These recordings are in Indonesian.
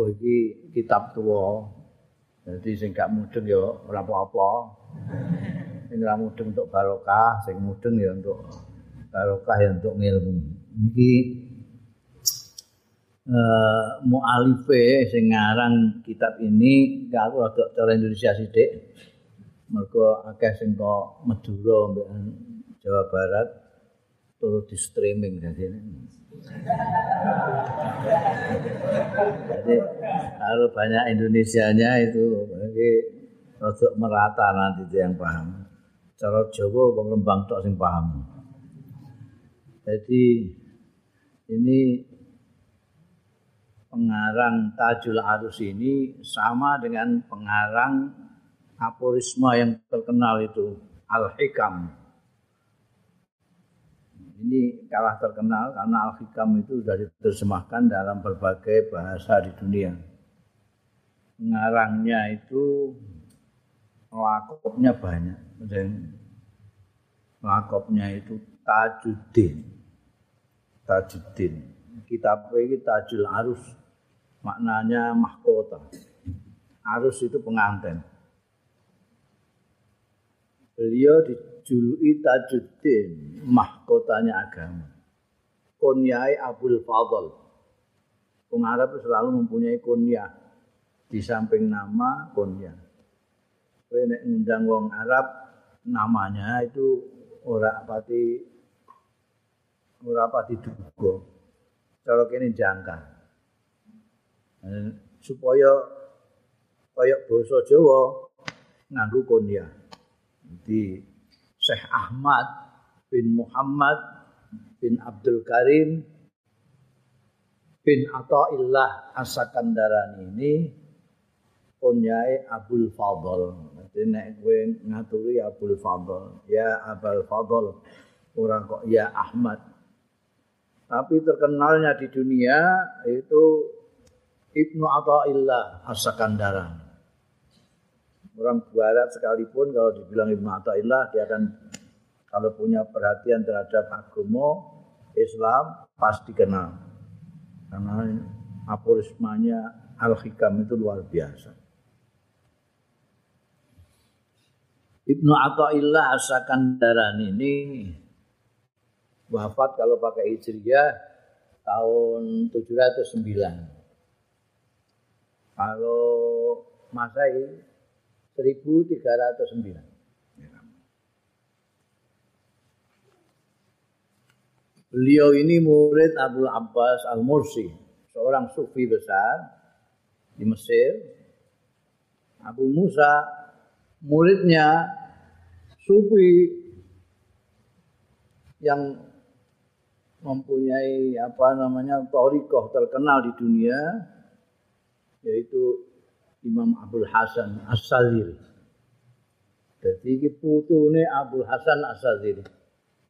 Mergo iki kitab tua. Jadi sing gak mudeng ya ora apa-apa. Sing ora mudeng untuk barokah, sing mudeng ya untuk barokah ya untuk ngilmu. Iki uh, mualife sing ngarang kitab ini gak aku rada cara Indonesia sithik. Mergo akeh sing kok Madura Jawa Barat turut di streaming jadi jadi kalau banyak Indonesianya itu bagi untuk merata nanti itu yang paham. Cara Jawa pengrembang tok sing paham. Jadi ini pengarang Tajul Arus ini sama dengan pengarang aforisma yang terkenal itu Al-Hikam ini kalah terkenal karena Al-Hikam itu sudah diterjemahkan dalam berbagai bahasa di dunia. Pengarangnya itu lakopnya banyak. Dan lakopnya itu Tajuddin. Tajuddin. Kitab ini Tajul Arus. Maknanya mahkota. Arus itu pengantin. Beliau di dijuluki Tajuddin, mahkotanya agama. Kunyai Abdul Fadl. Wong Arab selalu mempunyai kunyah di samping nama kunyah. Kowe nek ngundang wong Arab namanya itu ora pati ora pati duga. Cara kene jangka. supaya kaya basa Jawa nganggo kunyah. Jadi Syekh Ahmad bin Muhammad bin Abdul Karim bin Athaillah As-Sakandarani ini kunyai Abdul Fadl. Jadi nek kowe ngaturi Abdul Fadl, ya Abdul Fadl, orang kok ya Ahmad. Tapi terkenalnya di dunia itu Ibnu Athaillah As-Sakandarani. Orang barat sekalipun kalau dibilang Ibnu Athaillah dia akan kalau punya perhatian terhadap agama Islam pasti kenal karena aforismanya Al-Hikam itu luar biasa. Ibnu Athaillah As-Sakandaran ini wafat kalau pakai Hijriah tahun 709. Kalau Masehi 1309. Beliau ini murid Abu Abbas Al-Mursi, seorang sufi besar di Mesir. Abu Musa muridnya sufi yang mempunyai apa namanya torikoh terkenal di dunia yaitu Imam Abdul Hasan As-Sazili. Jadi ini putune Abdul Hasan As-Sazili.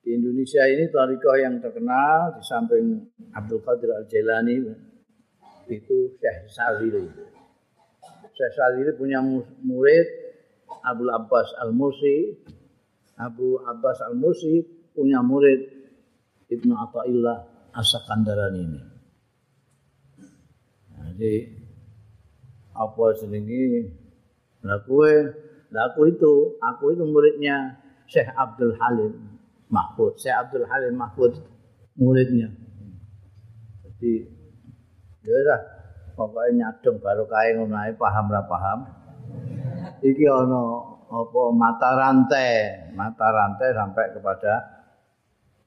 Di Indonesia ini tarikah yang terkenal di samping Abdul Qadir Al-Jailani itu Syekh Sazili. Syekh Sazili punya murid Abu Abbas Al-Mursi. Abu Abbas Al-Mursi punya murid Ibnu Athaillah As-Sakandarani ini. Jadi apa jenenge? Lah kowe lah aku itu aku itu muridnya Syekh Abdul Halim Mahfud. Syekh Abdul Halim Mahfud muridnya. Jadi ya lah pokoknya nyadong baru ngono paham ra paham. Iki ana apa mata rantai mata rantai sampai kepada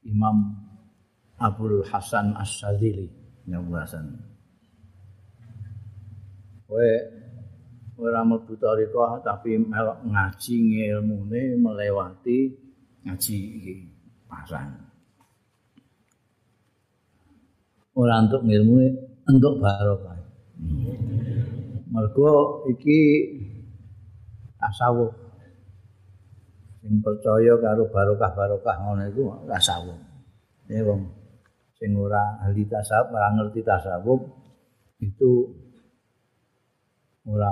Imam Abdul Hasan As-Sadili. Yang Hasan kowe ora mlebu tarikah tapi melok ngaji ngilmune melewati ngaji iki pasang. Ora untuk ngilmune untuk barokah. Mergo iki tasawuf. Sing percaya karo barokah-barokah ngono iku tasawuf. Ya wong sing ora ahli tasawuf, ora ngerti tasawuf itu ora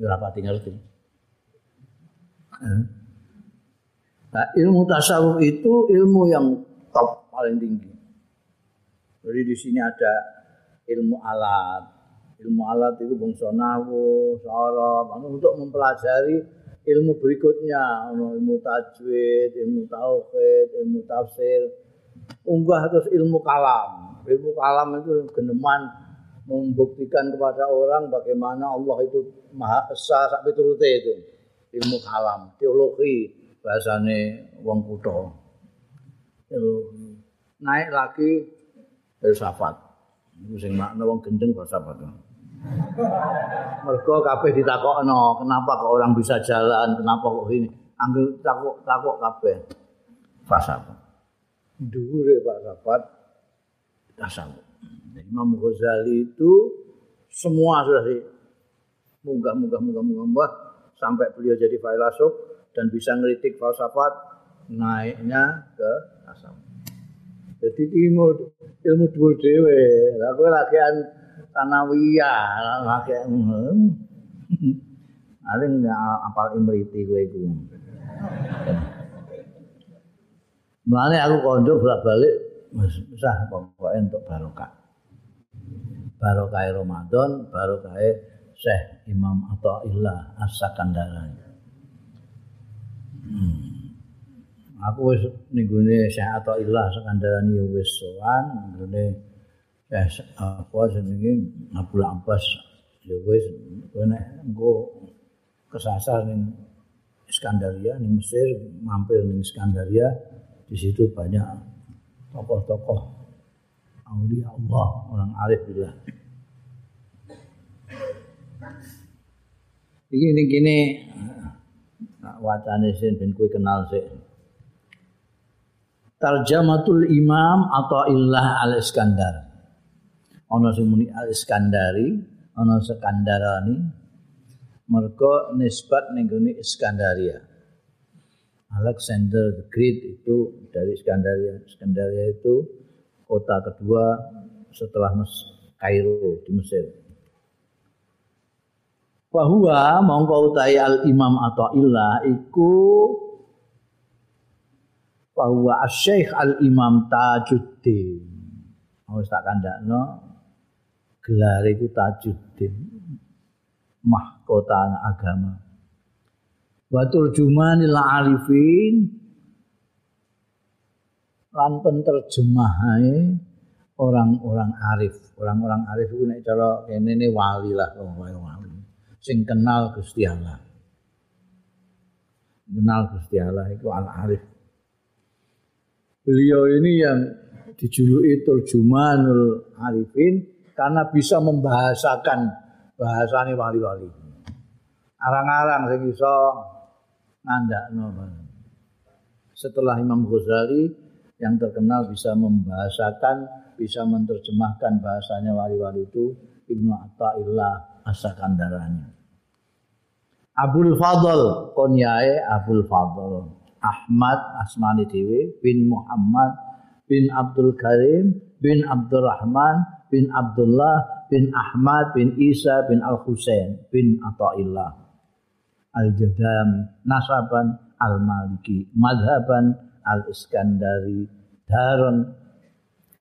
ora pati ngerti. Nah, ilmu tasawuf itu ilmu yang top paling tinggi. Jadi di sini ada ilmu alat, ilmu alat itu bangsa nawu, sorab, untuk mempelajari ilmu berikutnya, ilmu tajwid, ilmu tauhid, ilmu tafsir, unggah terus ilmu kalam. Ilmu kalam itu geneman membuktikan kepada orang bagaimana Allah itu maha esa sampai turute itu. Ilmu kalam, teologi bahasane wong kutha. Naik lagi filsafat. Iku sing makna wong gendeng filsafat. Mergo kabeh ditakokno, kenapa kok orang bisa jalan, kenapa kok ini? Anggel takok takok kabeh. Filsafat. Dhuwure filsafat tasawuf. Imam Ghazali itu semua sudah di munggah munggah munggah munggah munggah sampai beliau jadi filosof dan bisa ngeritik falsafat naiknya ke tasawuf. Jadi ilmu ilmu dua dewe, aku lagian tanawiyah, ada nggak apal imriti gue itu. Mulanya aku kondo bolak balik, susah pokoknya untuk barokah. Barokah Ramadan, barokah Syekh Imam Athaillah As-Sakandari. Hmm. aku wis ning gone Syekh Athaillah sekandarani wis sowan ngene Syekh apa jenenge Abdul Abbas ya wis nek engko kesasar ning Iskandaria ning Mesir mampir ning Iskandaria di situ banyak tokoh-tokoh aulia Allah orang arif billah Iki ini gini wacane ben kowe kenal sih Tarjamatul Imam atau Illah Al Iskandar. Ono sing muni Al Iskandari, ono Sekandarani. Mergo nisbat ning Iskandaria. Alexander the Great itu dari Iskandaria. Iskandaria itu kota kedua setelah Kairo di Mesir. Bahwa mongko utai al imam atau ilah iku bahwa Syekh Al-Imam Tajuddin. Mau tak kandakno gelar itu Tajuddin. Mahkota agama. Wa turjumanil arifin lan penterjemahe orang-orang arif. Orang-orang arif itu nek cara kene ne wali lah wali. Sing kenal Gusti Allah. Kenal Gusti Allah itu al-arif. beliau ini yang dijuluki Turjumanul Arifin karena bisa membahasakan bahasane wali-wali. Arang-arang sing iso ngandakno. Setelah Imam Ghazali yang terkenal bisa membahasakan, bisa menerjemahkan bahasanya wali-wali itu Ibnu Athaillah As-Sakandarani. Abdul Fadl konyae Abdul Fadl. Ahmad asmani dewi bin Muhammad bin Abdul Karim bin Abdurrahman bin Abdullah bin Ahmad bin Isa bin Al Husain bin Athaillah Al Jadami nasaban Al Maliki madhaban Al Iskandari daron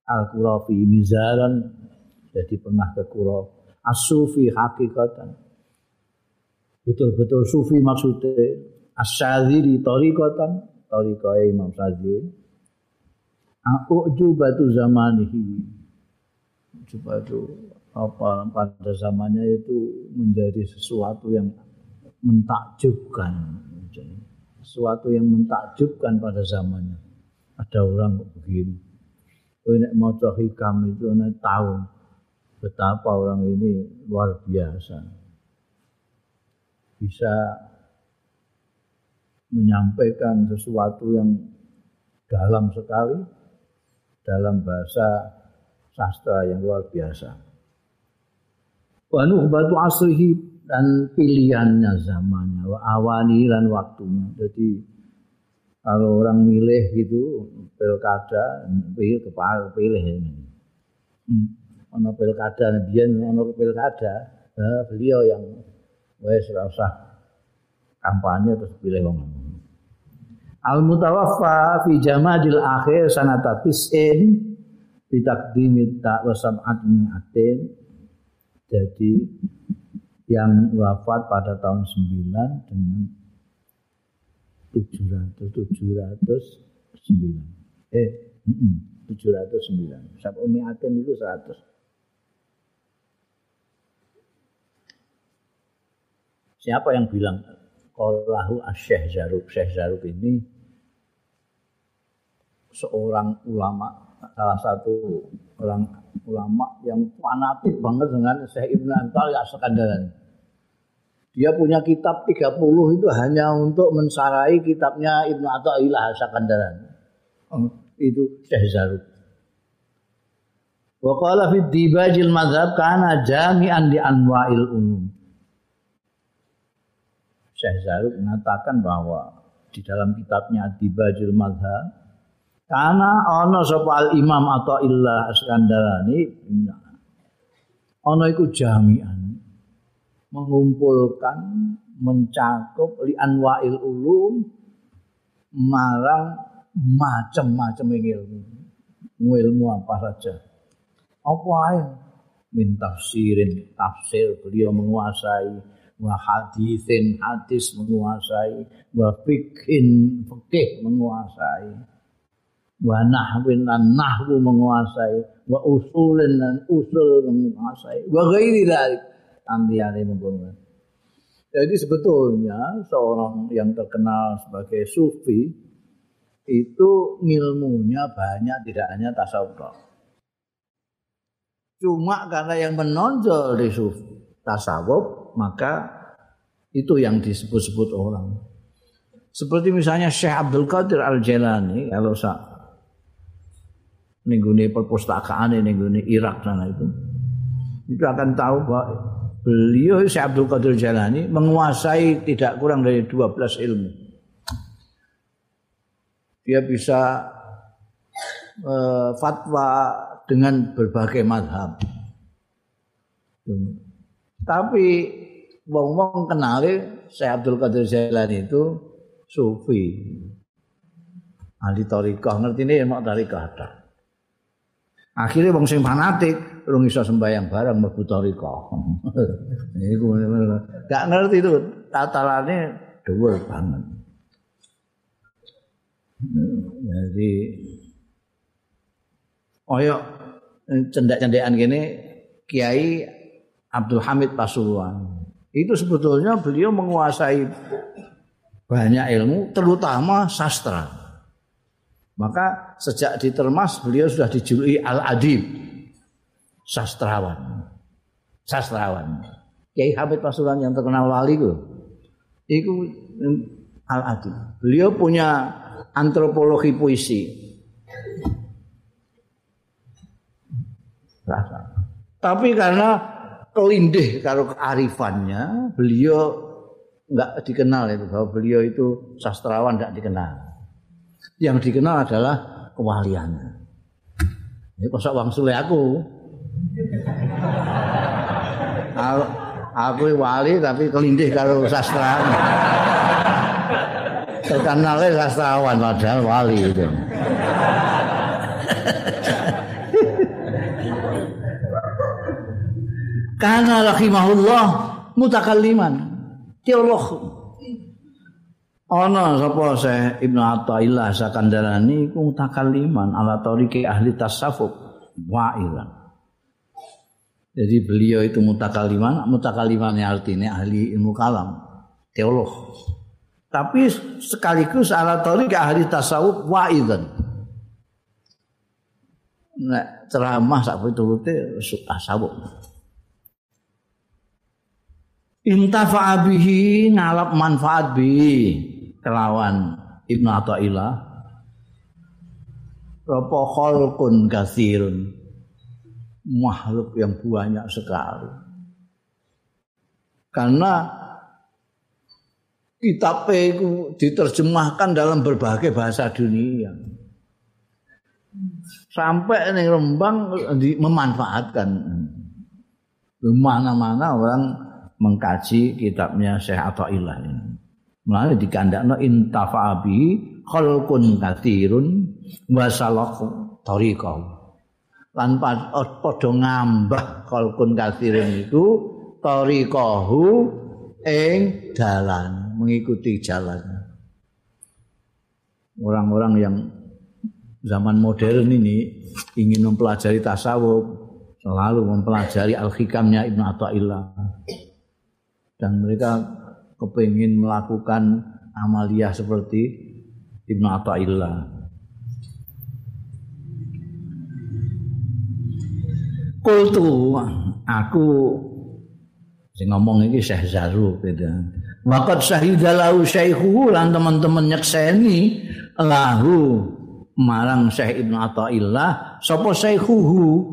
Al Qurafi mizaran jadi pernah ke Qura. As-Sufi hakikatan. Betul-betul sufi maksudnya. Asyadzili tariqatan. Tariqah Imam Syadzili Aku batu zamanihi. Coba itu apa pada zamannya itu menjadi sesuatu yang mentakjubkan sesuatu yang mentakjubkan pada zamannya. Ada orang begini. Ini mau hikam itu ini tahu betapa orang ini luar biasa. Bisa menyampaikan sesuatu yang dalam sekali dalam bahasa sastra yang luar biasa. Wa nuhbatu asrihi dan pilihannya zamannya, wa awani dan waktunya. Jadi kalau orang milih gitu pilkada, pilih kepala pilih ini. Hmm. Ono pilkada, biyen ono pilkada, beliau yang wes rasa kampanye terus pilih wong. Al mutawaffa fi jamadil akhir sanata tis'in bi taqdimi ta wa sab'at mi'atin Jadi yang wafat pada tahun 9 dengan 700 709. Eh, mm -mm, 709. Sampai Umi Aten itu 100. Siapa yang bilang Qallahu Syekh Zarub Syekh Zarub ini seorang ulama salah satu orang ulama yang fanatik banget dengan Syekh Ibn Antal ya Sekandaran. Dia punya kitab 30 itu hanya untuk mensarai kitabnya Ibnu Athaillah Sakandaran. Oh, itu Syekh Zarub. Wa qala fi dibajil madhab kana jami'an di anwa'il umum. Syekh Zarub mengatakan bahwa di dalam kitabnya Dibajil Madhab karena ana sapa al imam atau illah Askandarani ana iku jami'an mengumpulkan mencakup li anwa'il ulum marang macam-macam ilmu. Ilmu apa saja. Apa ae? Min tafsir beliau menguasai wa hadithin hadis menguasai wa fikhin fikih menguasai wa nahwin lan nahwu menguasai wa usulin dan usul menguasai wa ghairi dzalik antiyane mengkono jadi sebetulnya seorang yang terkenal sebagai sufi itu ilmunya banyak tidak hanya tasawuf. Cuma karena yang menonjol di sufi tasawuf maka itu yang disebut-sebut orang. Seperti misalnya Syekh Abdul Qadir Al-Jailani kalau nenggune perpustakaan nenggune Irak sana itu. Itu akan tahu bahwa beliau Syekh Abdul Qadir Jalani menguasai tidak kurang dari 12 ilmu. Dia bisa uh, fatwa dengan berbagai madhab. Tapi wong-wong kenali Syekh Abdul Qadir Jalani itu sufi. Ahli tarikah ngerti ini mau tarikah Akhirnya wong sing fanatik urung iso sembahyang bareng mlebu tarika. Iku gak ngerti itu tatalane dhuwur banget. Jadi oyo cendak-cendekan gini Kiai Abdul Hamid Pasuruan. Itu sebetulnya beliau menguasai banyak ilmu terutama sastra. Maka sejak di Termas beliau sudah dijuluki Al-Adib. Sastrawan. Sastrawan. Kiai Hamid Pasuruan yang terkenal wali itu. Itu Al-Adib. Beliau punya antropologi puisi. Tapi karena kelindih kalau kearifannya, beliau nggak dikenal itu bahwa beliau itu sastrawan nggak dikenal yang dikenal adalah kewaliannya. Ini kosok wang sule aku. aku, wali tapi kelindih kalau sastra. Terkenalnya sastrawan padahal wali itu. Karena rahimahullah mutakalliman. Teolog ana sapa Syekh Ibnu Athaillah Sakandarani iku mutakalliman ala tariqi ahli tasawuf wa'ilan. Jadi beliau itu mutakaliman, mutakaliman artinya ahli ilmu kalam, teolog. Tapi sekaligus ala tariqi ahli tasawuf wa'ilan. Nek ceramah sak piturute tasawuf. Intafa'a bihi ngalap manfaat bihi kelawan Ibnu Athaillah Ropo kholkun kasirun makhluk yang banyak sekali. Karena kitab itu diterjemahkan dalam berbagai bahasa dunia. Sampai ini Rembang memanfaatkan. Mana-mana orang mengkaji kitabnya Syekh Athaillah ini Mulane dikandakno intafa'abi khalqun katsirun wa salaq tariqah. lan padha ngambah kalkun kathirin iku tariqahu ing dalan mengikuti jalan orang-orang yang zaman modern ini ingin mempelajari tasawuf selalu mempelajari al-hikamnya Ibnu Athaillah dan mereka kepingin melakukan amalia seperti Ibnu Athaillah Kultu aku sing ngomong iki Syekh Zaru gitu. Waqad syahidalahu syaikhu lan teman-teman nyekseni lahu marang Syekh Ibnu Athaillah sapa syaikhuhu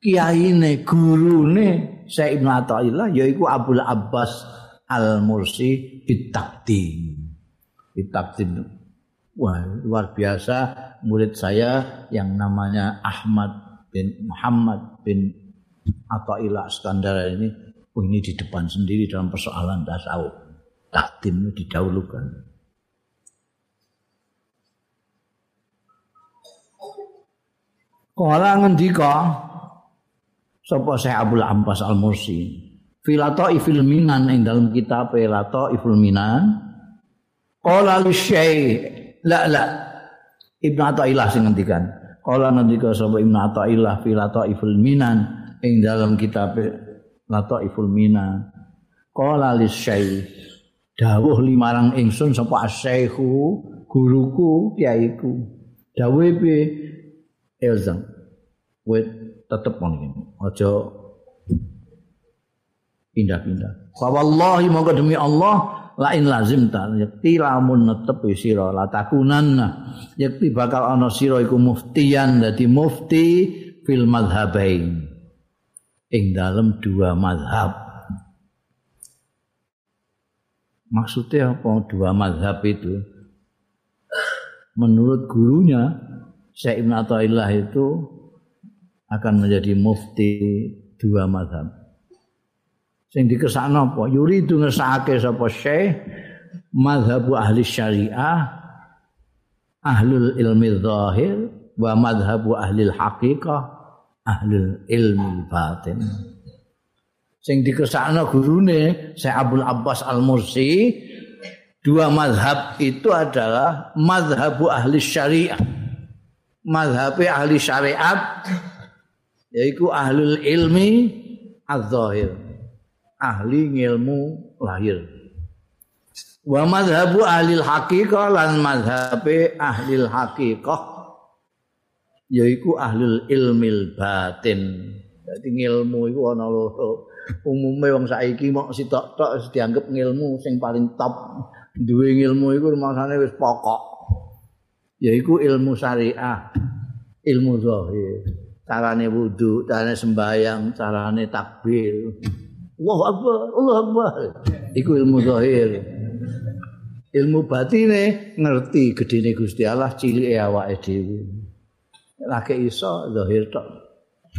kiyaine gurune Syekh Ibnu Athaillah yaiku Abdul Abbas Al-Mursi bitakdim. Bitakdim. Wah, luar biasa murid saya yang namanya Ahmad bin Muhammad bin Athaillah Iskandar ini oh ini di depan sendiri dalam persoalan tasawuf. Takdim didahulukan. Kala ngendika sapa Syekh Abdul Abbas Al Mursi filato ifil minan ing dalam kitab filato ifil minan. Li syekh la la. Ibnu Athaillah sing ngendikan. Qala ngendika sapa Ibnu Athaillah filato ifil minan ing dalam kitab lato iful minan. Li syekh dawuh limarang ingsun sapa asyaihu guruku kiaiku dawuh Elzam. Wait, tetep ngono Aja pindah-pindah. Fa wallahi monggo demi Allah la in lazim ta yakti lamun netep sira la takunanna. Yakti bakal ana sira iku muftiyan dadi mufti fil madhhabain. Ing dalam dua madhab maksudnya apa? Dua madhab itu. Menurut gurunya Syekh Ibn Atta'illah itu akan menjadi mufti dua madhab. Sing dikesakno apa? Yuridu ngesake sapa Syekh madhabu ahli syariah ahlul ilmi zahir wa madhabu ahli haqiqah ahlul ilmi batin. Sing dikesakno gurune Syekh Abdul Abbas Al-Mursi dua madhab itu adalah madhabu ahli syariah mazhab ahli syariat yaitu ahlul ilmi az-zahir ahli ilmu lahir. Wa mazhabu ahli haqiqah lan mazhab ahli haqiqah yaitu ahlul ilmil batin. Dadi ilmu iku ana loro. Umume wong saiki mok sitok-tok dianggap ilmu sing paling top. Duwe ilmu iku rumasane wis pokok. Yaiku ilmu syariah, ilmu zahir, carane wudu, carane sembahyang, carane takbir. Allahu Akbar, Allahu Akbar. Iku ilmu zahir. Ilmu batine ngerti gedene Gusti Allah cilike awake dhewe. Lagi iso zahir tok.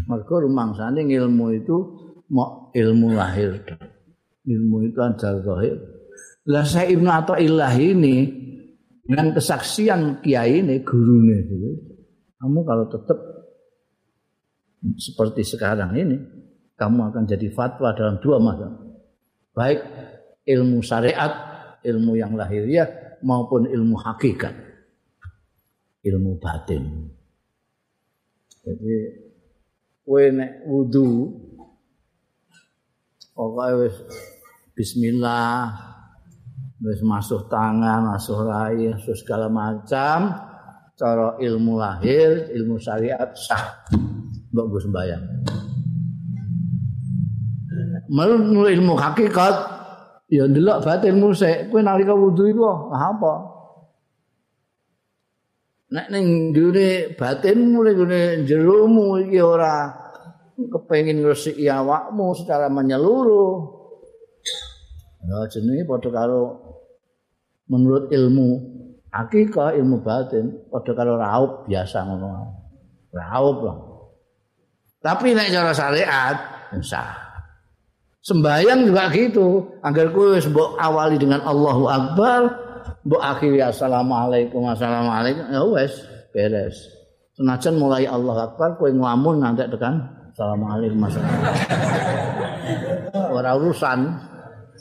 Mergo rumangsane ilmu itu mau ilmu lahir tok. Ilmu itu anjar zahir. Lah saya Ibnu Athaillah ini dengan kesaksian kiai ini gurunya kamu kalau tetap seperti sekarang ini kamu akan jadi fatwa dalam dua masa baik ilmu syariat ilmu yang lahiriah maupun ilmu hakikat ilmu batin jadi kowe nek wudu pokoknya bismillah wis masuk tangan, masuk rai, masuk segala macam cara ilmu lahir, ilmu syariat sah. Mbok gue sembayang. Menurut ilmu hakikat. Ya ndelok batinmu sik, kowe nalika wudu iku apa? Nek ning ndure batinmu ning jeromu iki ora kepengin ngresiki awakmu secara menyeluruh. Ya jenenge padha karo menurut ilmu hakika ilmu batin padha karo raup biasa ngono. Raup lah. Tapi nek cara syariat sah sembayang juga gitu agar kowe mbok awali dengan Allahu Akbar mbok akhiri assalamualaikum assalamualaikum ya wes beres Senajan mulai Allah Akbar kowe nglamun nganti tekan Assalamualaikum Mas. Ora urusan.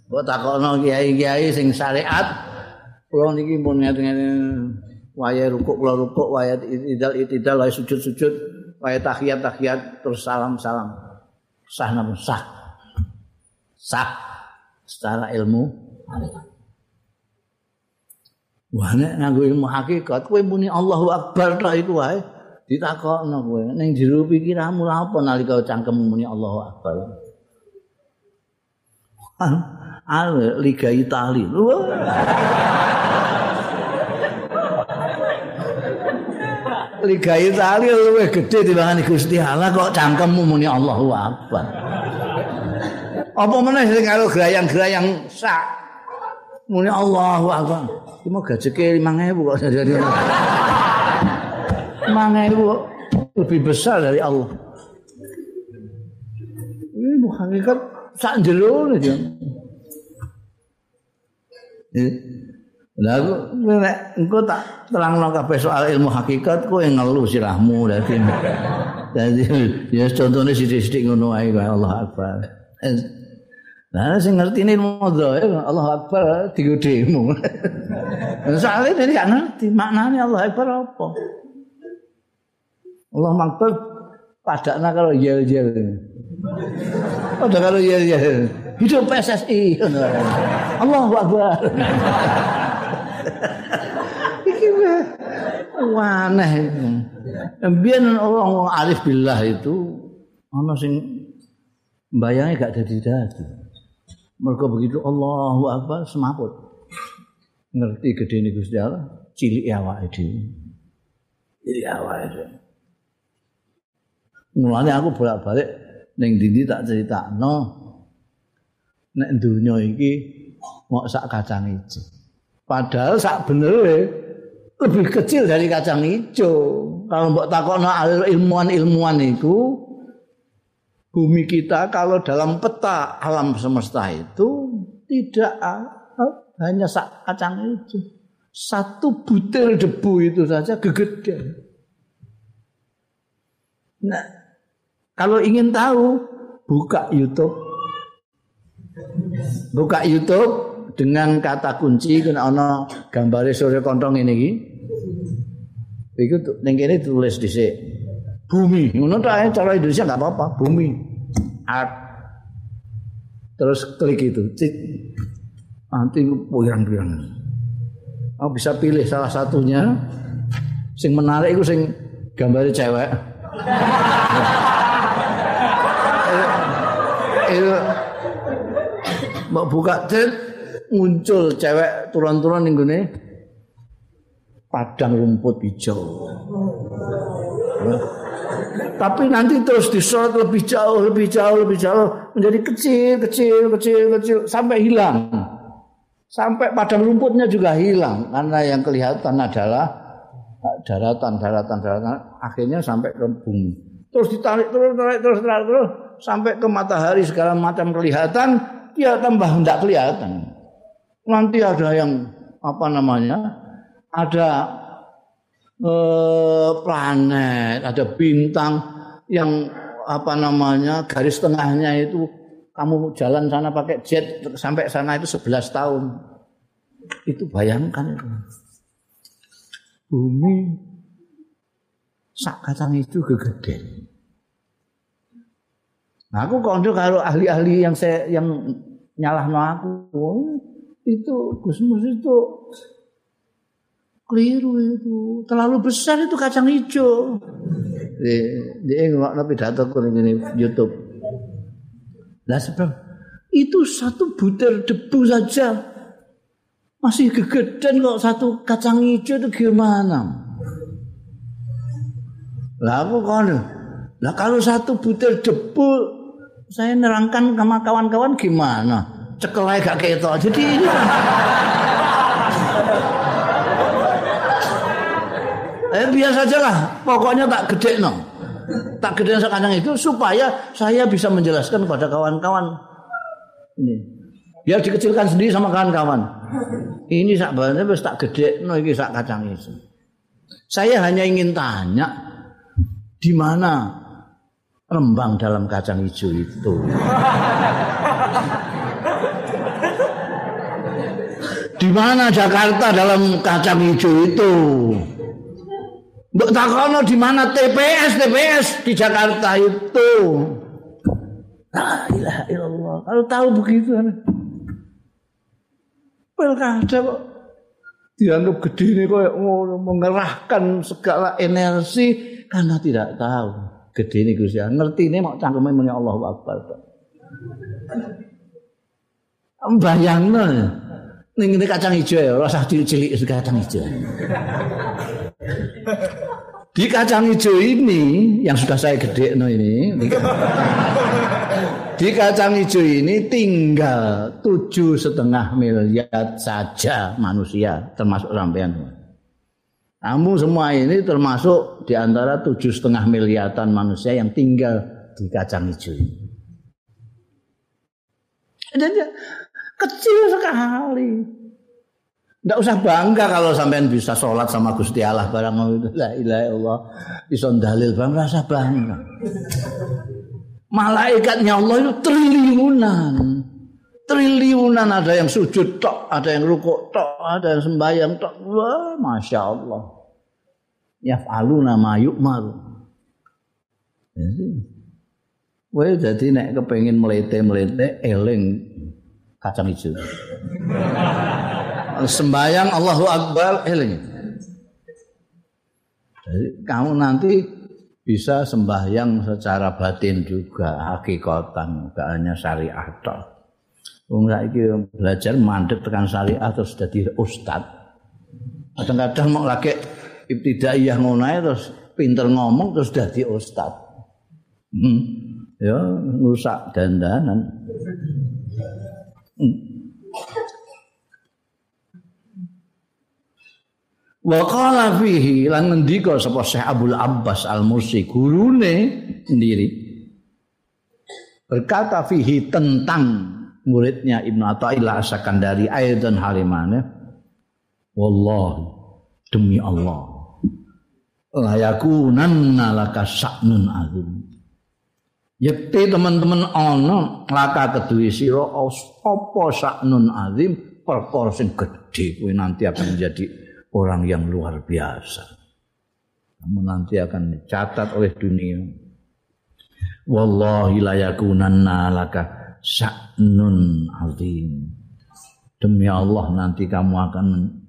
Mbok takokno kiai-kiai sing syariat kula niki pun ngeten waya rukuk kula rukuk waya idal itidal waya sujud-sujud waya tahiyat-tahiyat terus salam-salam. Sah namun sah. Sah secara ilmu. Wah nek nganggo ilmu hakikat kowe muni Allahu Akbar tok iku wae ditakokno kowe ning jero pikiranmu lha apa nalika cangkemmu muni Allahu Akbar. Ah, Liga Itali. Liga Itali luwih gedhe dibanding Gusti Allah kok cangkemmu muni Allahu Akbar. Apa meneh sing karo gerayang-gerayang sak muni Allahu Akbar. Iki mau gajeke 5000 kok jadi. 5000 lebih besar dari Allah. Ini hakikat sak jero aja. Lah aku nek engko tak terangno kabeh soal ilmu hakikat kowe ngeluh sirahmu dadi. Dadi ya contone sithik-sithik ngono ae Allah Akbar. Nah, sing ngerti ini ilmu Allah Akbar digodemu. Soalnya dari gak ngerti maknanya Allah Akbar apa. Allah Akbar padakna kalau yel-yel. Pada kalau yel-yel. Hidup PSSI. Allah Akbar. Iki waneh. Biar orang arif billah itu ana sing bayange gak dadi-dadi. Mereka begitu Allahu Akbar semaput. Ngerti gede ini Gusti Allah, cilik awake dhewe. Cilik awake dhewe. Mulane aku bolak-balik ning dindi tak critakno nek donya iki mok sak kacang ijo. Padahal sak bener lebih kecil dari kacang ijo. Kalau mbok takokno ilmuwan-ilmuwan itu bumi kita kalau dalam peta alam semesta itu tidak hanya sak kacang itu. Satu butir debu itu saja gegeden. Nah, kalau ingin tahu, buka YouTube. Buka YouTube dengan kata kunci kena ana gambare Surya Kontong ini iki. Iku ning kene tulis dhisik. Bumi. Ngono ta cara Indonesia enggak apa-apa, bumi. Art. Terus klik itu. Cik. Nanti pirang-pirang. Oh bisa pilih salah satunya. Sing menarik itu sing gambarnya cewek. itu mau buka cek muncul cewek turun-turun ning gone padang rumput hijau. Tapi nanti terus disorot lebih jauh, lebih jauh, lebih jauh menjadi kecil, kecil, kecil, kecil sampai hilang. Sampai padang rumputnya juga hilang karena yang kelihatan adalah daratan, daratan, daratan. Akhirnya sampai ke bumi. Terus ditarik terus, tarik terus, tarik terus sampai ke matahari segala macam kelihatan, dia tambah tidak kelihatan. Nanti ada yang apa namanya? Ada eh, planet, ada bintang yang apa namanya garis tengahnya itu kamu jalan sana pakai jet sampai sana itu 11 tahun. Itu bayangkan itu. Bumi sak kacang itu gegede. Nah, aku kondo kalau ahli-ahli yang saya yang nyalahno aku itu Gusmus itu keliru itu. Terlalu besar itu kacang hijau. Di dia nggak pidato ini YouTube. Lah sebab itu satu butir debu saja. Masih kegedean kok satu kacang hijau itu gimana? Lah aku kan, lah kalau satu butir debu saya nerangkan sama kawan-kawan gimana? Cekelai gak ketok. Jadi ini Eh biasa saja lah, pokoknya tak gede no. tak gede sekadang itu supaya saya bisa menjelaskan kepada kawan-kawan ini biar dikecilkan sendiri sama kawan-kawan ini sak wis tak gede no iki sak kacang itu saya hanya ingin tanya Di mana Rembang dalam kacang hijau itu? Di mana Jakarta dalam kacang hijau itu? Mbok takono di mana? TPS TPS di Jakarta itu? La ilaha illallah. Kalau tahu begitu Pilkada kok. Dianggap gede ini kok mengerahkan segala energi karena tidak tahu. Gede ini Gusti ngerti ini mau cangkeme muni Allahu Akbar bayangno ning ini kacang hijau ya rasa cilik-cilik kacang hijau. Di kacang hijau ini yang sudah saya gede no ini di kacang hijau. Ini tinggal tujuh setengah miliar saja manusia termasuk sampean. Kamu semua ini termasuk di antara tujuh setengah miliaran manusia yang tinggal di kacang hijau ini kecil sekali tidak usah bangga kalau sampean bisa sholat sama Gusti Allah barang itu la ilaha illallah iso dalil bang rasa bangga. Malaikatnya Allah itu triliunan. Triliunan ada yang sujud tok, ada yang rukuk tok, ada yang sembahyang tok. Wah, masya Allah. Yaf'aluna ma yu'maru. Wah, jadi nek kepengin melete-melete eling kacang hijau. sembayang Allahu Akbar eling. Jadi kamu nanti bisa sembahyang secara batin juga hakikatan gak hanya syariah tok. Wong saiki belajar mandek tekan syariah terus jadi ustad. Kadang-kadang mau lagi ibtidaiyah ngono terus pinter ngomong terus jadi ustad. Hmm. Ya, rusak dandanan. Wa qala fihi lan ngendika sapa Syekh Abdul Abbas Al-Mursi gurune sendiri berkata fihi tentang muridnya Ibnu Athaillah Asakandari aidan halimane wallahi demi Allah la yakunanna laka sa'nun azim Yekti teman-teman ana laka kedue sira apa sa'nun azim perkara sing gedhe kuwi nanti akan menjadi orang yang luar biasa. Namun nanti akan dicatat oleh dunia. Wallahi la yakunanna laka sya'nun azim. Demi Allah nanti kamu akan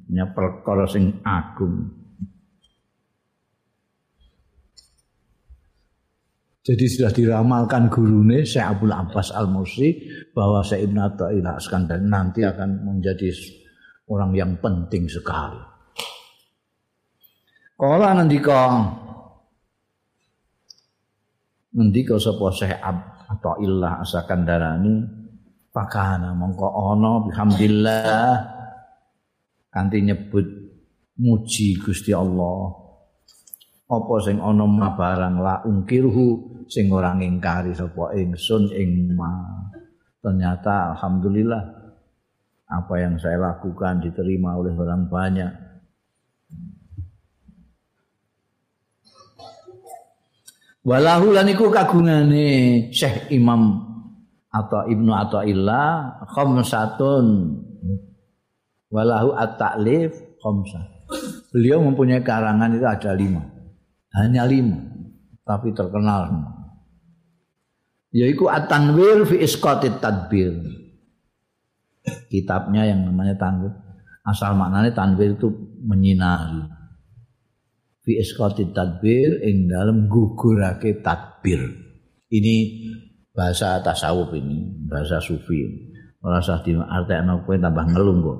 punya perkara sing agung. Jadi sudah diramalkan gurune Syekh Abdul Abbas Al-Musi bahwa Syekh Ibn Atta'illah Iskandar nanti akan menjadi orang yang penting sekali. Kala ngendika ngendika sapa Syekh atau Illah Asakandarani pakana mongko ana bihamdillah kanthi nyebut muji Gusti Allah apa sing ana barang la ungkirhu sing ora ngingkari sapa ingsun ing ma ternyata alhamdulillah apa yang saya lakukan diterima oleh orang banyak Walahu lan iku kagungane Syekh Imam atau Ibnu Athaillah khamsatun. Walahu at-ta'lif khamsah. Beliau mempunyai karangan itu ada lima. Hanya lima. Tapi terkenal semua. Yaitu At-Tanwir fi Isqatit Tadbir. Kitabnya yang namanya Tanwir. Asal maknanya Tanwir itu menyinari. fi isqati tadbir ing dalam gugurake tadbir. Ini bahasa tasawuf ini, bahasa sufi. Ora usah diartekno kowe tambah ngelung kok.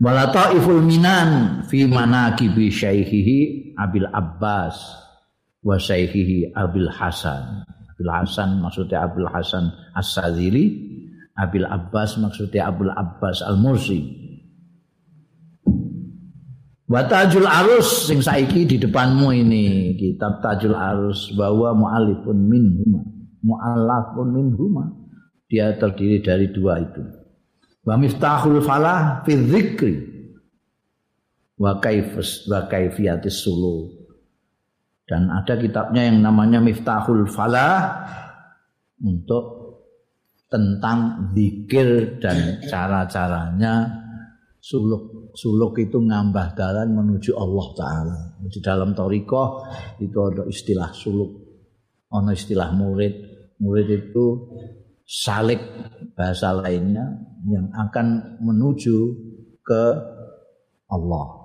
Wala taiful minan fi manaqibi syaikhihi Abil Abbas wa syaikhihi Abil Hasan. Abil Hasan maksudnya Abil Hasan As-Sadzili, Abil Abbas maksudnya Abul Abbas Al-Mursi. Wa tajul arus sing saiki di depanmu ini. Kitab tajul arus bahwa mu'alifun minhuma. Mu'allafun minhuma. Dia terdiri dari dua itu. Wa miftahul falah fi dzikri. Wa kaifus wa kaifiyatis sulu dan ada kitabnya yang namanya Miftahul Falah untuk tentang zikir dan cara-caranya suluk suluk itu ngambah jalan menuju Allah taala. Di dalam toriko itu ada istilah suluk, ada istilah murid. Murid itu salik bahasa lainnya yang akan menuju ke Allah.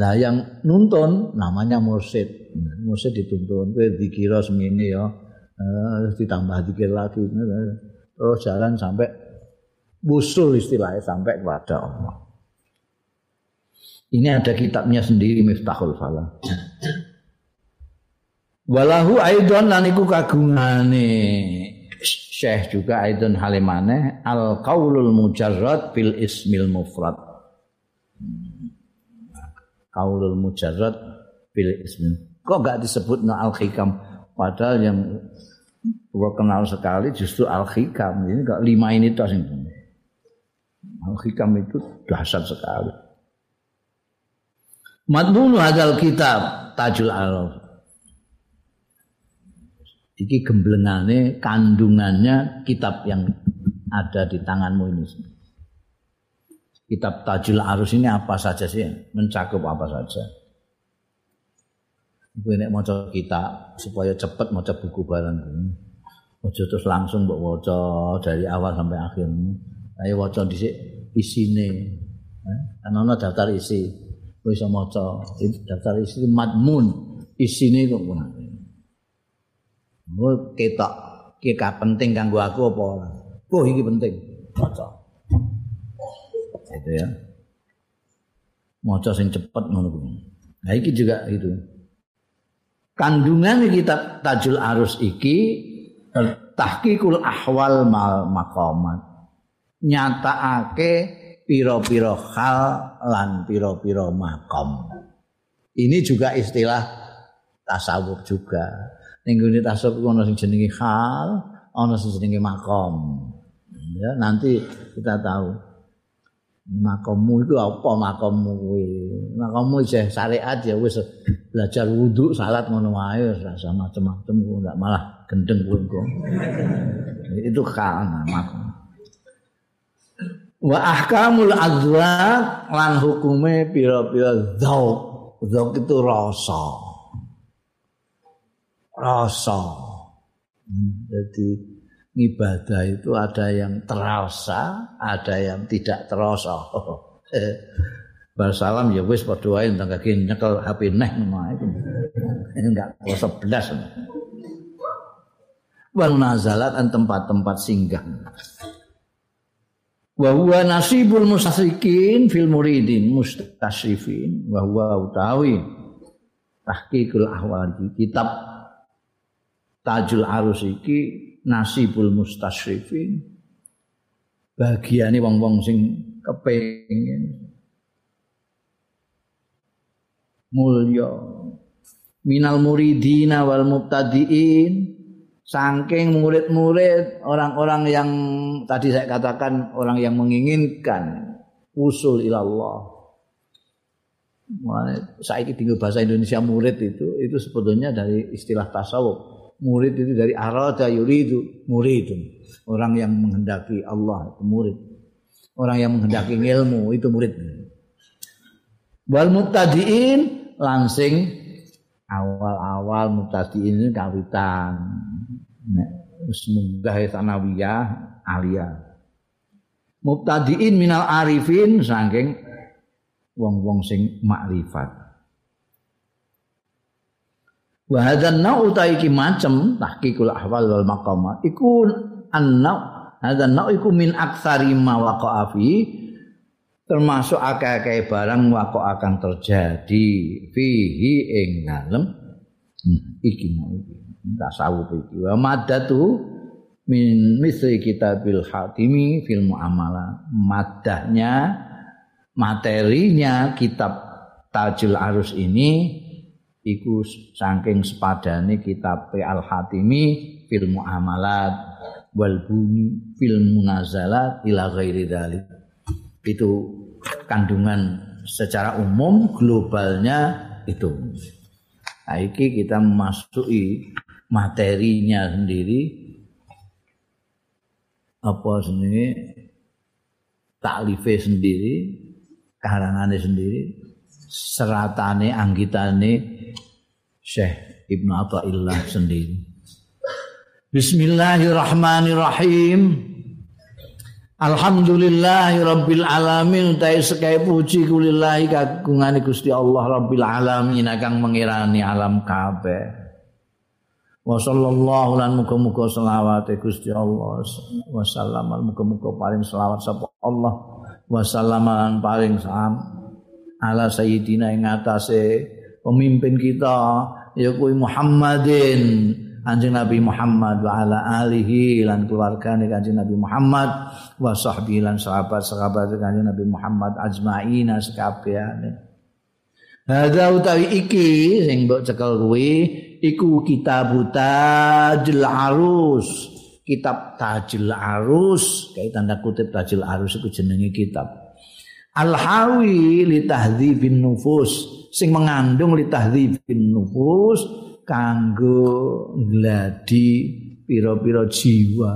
Lah yang nuntun namanya mursid. Mursid dituntun kowe dikira semene ya. Eh, ditambah dikir lagi terus jalan sampai busul istilahnya sampai kepada Allah. Ini ada kitabnya sendiri Miftahul Falah. Walahu aidon lan iku kagungane Syekh juga aidon halimane al qaulul mujarrad bil ismil mufrad kaulul mujarrad bil ismi. Kok enggak disebut no al hikam padahal yang terkenal sekali justru al hikam ini enggak lima ini tuh al hikam itu dahsyat sekali. Madmunu hadal kitab Tajul Araf. Iki gemblengane kandungannya kitab yang ada di tanganmu ini kitab Tajul Arus ini apa saja sih? Mencakup apa saja? Ibu ini mau kita supaya cepat mau buku ini. Ojo terus langsung buat waca dari awal sampai akhir. Ayo waca di isine. Kan ana daftar isi. Kowe iso maca daftar isi madmun isine kok ngono. Oh ketok ki penting kanggo aku apa ora? Oh iki penting. Maca. Itu ya. Maca sing cepet ngono kuwi. Nah iki juga itu. Kandungan kitab Tajul Arus iki tahqiqul ahwal mal maqamat. Nyatakake pira-pira hal lan pira-pira makom. Ini juga istilah tasawuf juga. Ning ngene tasawuf ana sing jenenge hal, ana sing jenenge makom. Ya, nanti kita tahu. Makommu itu apa makommu kuwi? Makommu isih syariat ya wis belajar wudu salat ngono wae rasa macam-macam kok enggak malah gendeng kuwi itu kan makom wa ahkamul azwaq lan hukume pira-pira zauq zauq itu rasa. Rasa. Jadi ibadah itu ada yang terasa, ada yang tidak terasa. Barsalam ya wis padha wae ndang kaki nyekel HP neh itu. Ini enggak kuasa belas. Wal nazalat an tempat-tempat singgah. Wa huwa nasibul mustasrikin fil muridin mustasrifin wa huwa utawi tahqiqul ahwal kitab Tajul Arus iki nasibul mustasyrifin bagiane wong-wong sing kepengin. Mulya. Minal muridina wal mubtadiin. Saking murid-murid orang-orang yang tadi saya katakan orang yang menginginkan usul ilallah. Saya tinggal bahasa Indonesia murid itu itu sebetulnya dari istilah tasawuf murid itu dari arada yuridu muridun. Orang yang menghendaki Allah itu murid. Orang yang menghendaki ilmu itu murid. Wal mubtadiin langsing awal-awal mubtadiin ini kawitan. Wis munggah sanawiyah alia. Mubtadiin minal arifin saking wong-wong sing makrifat Wa hadzal nau ta iki macem tahqiqul ahwal wal maqamat iku an-nau hadzal nau iku min aktsari ma waqa'a fi termasuk akeh-akeh barang waqo akan terjadi fihi ing dalem hmm, iki mau tasawuf iki. Wa madatu min misri kitabil hatimi fil muamalah madahnya materinya kitab Tajul Arus ini iku saking sepadane kitab Al-Hatimi fil muamalat wal buni fil munazalat ila ghairi dzalik. Itu kandungan secara umum globalnya itu. Saiki kita memasuki materinya sendiri apa sendiri taklife sendiri karangane sendiri seratane anggitane Syekh Ibnu Athaillah sendiri. Bismillahirrahmanirrahim. Alhamdulillahi Rabbil Alamin. Utai sekai puji kulillahi kagungani Gusti Allah Rabbil Alamin Akang mengirani alam kabeh. Wa sallallahu lan muka-muka selawat Gusti Allah. Wa sallaman muka-muka paling selawat Sapa Allah. Wa sallaman paling salam Ala sayyidina yang atasnya Pemimpin kita Ya Muhammadin Kanjeng Nabi Muhammad wa ala alihi lan keluargane Kanjeng Nabi Muhammad wa sahbihi lan sahabat-sahabat Kanjeng Nabi Muhammad ajmaina sekabehane. Hadza utawi iki sing mbok cekel kuwi iku kitab Tajil Arus. Kitab Tajil Arus, kayak tanda kutip Tajil Arus iku jenenge kitab. Al-Hawi li tahdhibin nufus, sing mengandung li tahdhibin nufus kanggo gladi pira-pira jiwa.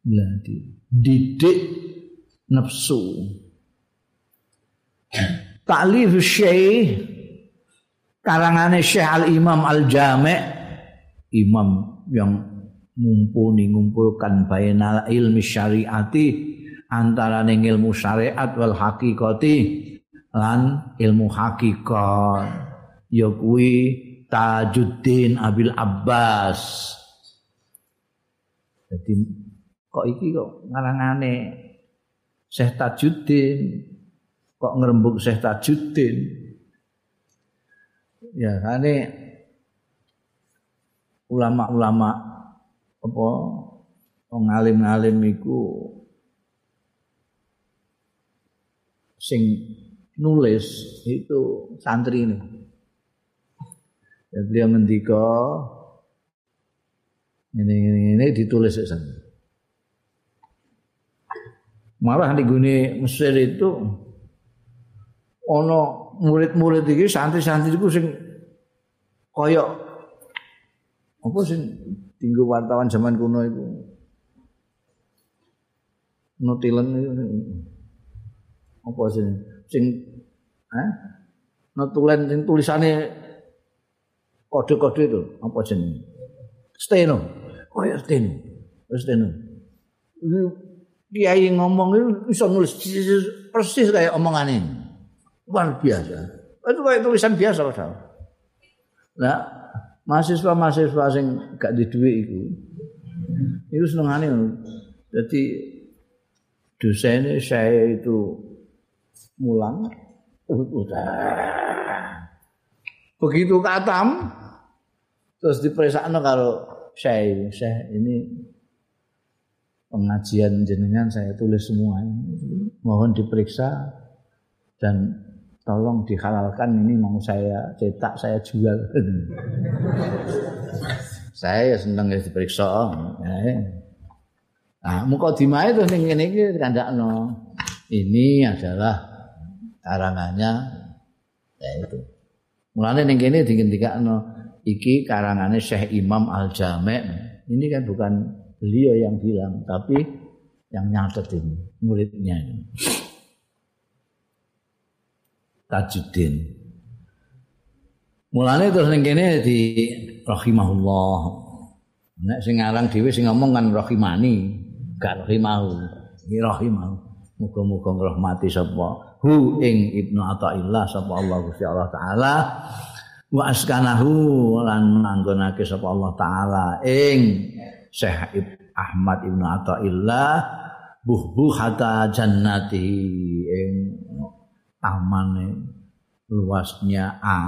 Gladi didik nafsu. Taklif syekh karangane Syekh Al Imam Al Jami' imam yang mumpuni ngumpulkan bainal ilmi syariati antara ilmu syariat wal hakikati lan ilmu hakikat ya kuwi Tajuddin Abil Abbas. Jadi kok iki kok ngarangane Syekh Tajuddin kok ngerembuk Syekh Tajuddin. Ya kane ulama-ulama apa wong alim-alim iku sing nulis itu santri ini. Ya beliau ngendika ini ini ini ditulis di sana. Malah di gune Mesir itu ono murid-murid iki santri-santri iku sing koyok apa sing tinggu wartawan zaman kuno itu nutilen itu apa sih? Sing eh? Notulen sing tulisannya kode-kode itu apa jenis steno. Oh ya steno. Steno. Ini kiai ngomong itu bisa nulis persis kayak omongan ini luar biasa. Itu kayak tulisan biasa padahal. Nah mahasiswa mahasiswa sing gak di duit itu itu senengane jadi dosennya saya itu mulang. Begitu katam terus diperiksa kalau saya saya ini pengajian jenengan saya tulis semua mohon diperiksa dan tolong dihalalkan. Ini mau saya cetak saya jual. Saya senang ya diperiksa. Ya. nah muka itu ini ini no. ini adalah karangannya ya itu. Mulanya ning kene digendikakno iki karangane Syekh Imam Al Jami' ini kan bukan beliau yang bilang tapi yang nyatet ini muridnya ini. Tajuddin. Mulane terus ning kene di rahimahullah. Nek sing aran dhewe sing ngomong kan rahimani gak rahimahu iki rahimahu. Muga-muga ngrahmati sapa hu ing Ibnu Athaillah sapa Allah Gusti Allah taala. Wa askanahu lan manggonake sapa Allah taala ing Syekh Ahmad Ibnu Athaillah buh hatta jannati ing amane luasnya a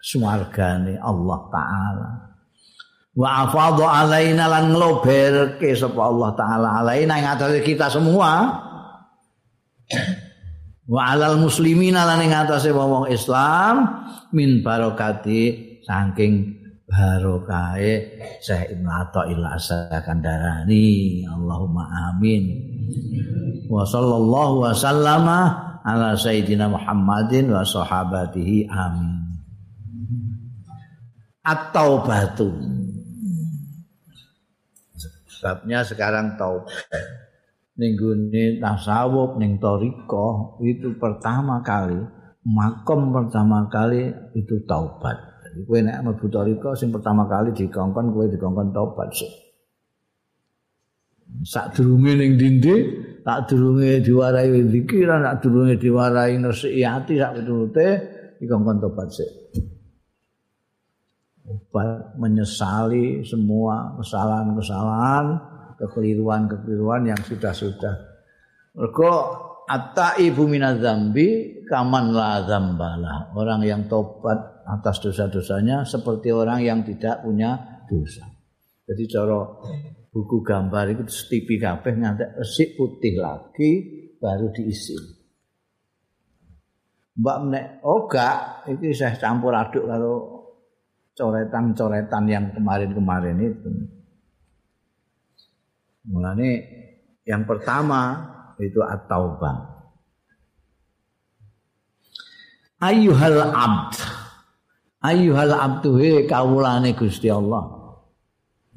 swargane Allah taala. Wa afadha alaina lan ngloberke sapa Allah taala alaina ing kita semua wa alal muslimin lan ing atase wong Islam min barokati saking barokahe Syekh Ibnu Athaillah Sakandarani Allahumma amin. Wa sallallahu wa sallama ala sayyidina Muhammadin wa sahabatihi amin. Atau batu sebabnya sekarang taubat ning tasawuf ning toriko itu pertama kali makom pertama kali itu taubat. Jadi kowe nek mlebu toriko sing pertama kali dikongkon kowe dikongkon taubat sih sak durunge ning dindi tak durunge diwarai pikiran tak durunge diwarai nresiki ati sak pitulute dikongkon tobat sih menyesali semua kesalahan-kesalahan, kekeliruan-kekeliruan yang sudah-sudah. Mergo atta ibu minadzambi kaman la dzambalah. Orang yang tobat atas dosa-dosanya seperti orang yang tidak punya dosa. Jadi cara buku gambar itu setipi kabeh ngantek resik putih lagi baru diisi. Mbak nek oh gak iki saya campur aduk kalau coretan-coretan yang kemarin-kemarin itu. Mulane yang pertama itu at-taubah. Ayyuhal abd. Ayyuhal abdu he kawulane Gusti Allah.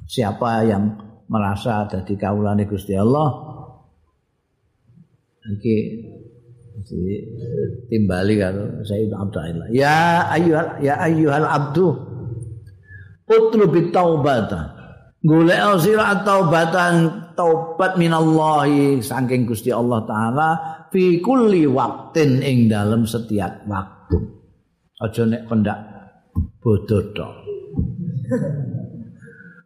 Siapa yang merasa jadi kawulane Gusti Allah? Iki timbali kalau saya itu Abdullah. Ya ayyuhal ya ayyuhal abdu utlubi taubata golek sira taubatan taubat minallahi saking Gusti Allah taala fi kulli waktin ing dalam setiap waktu. Aja nek pendak bodoh tok.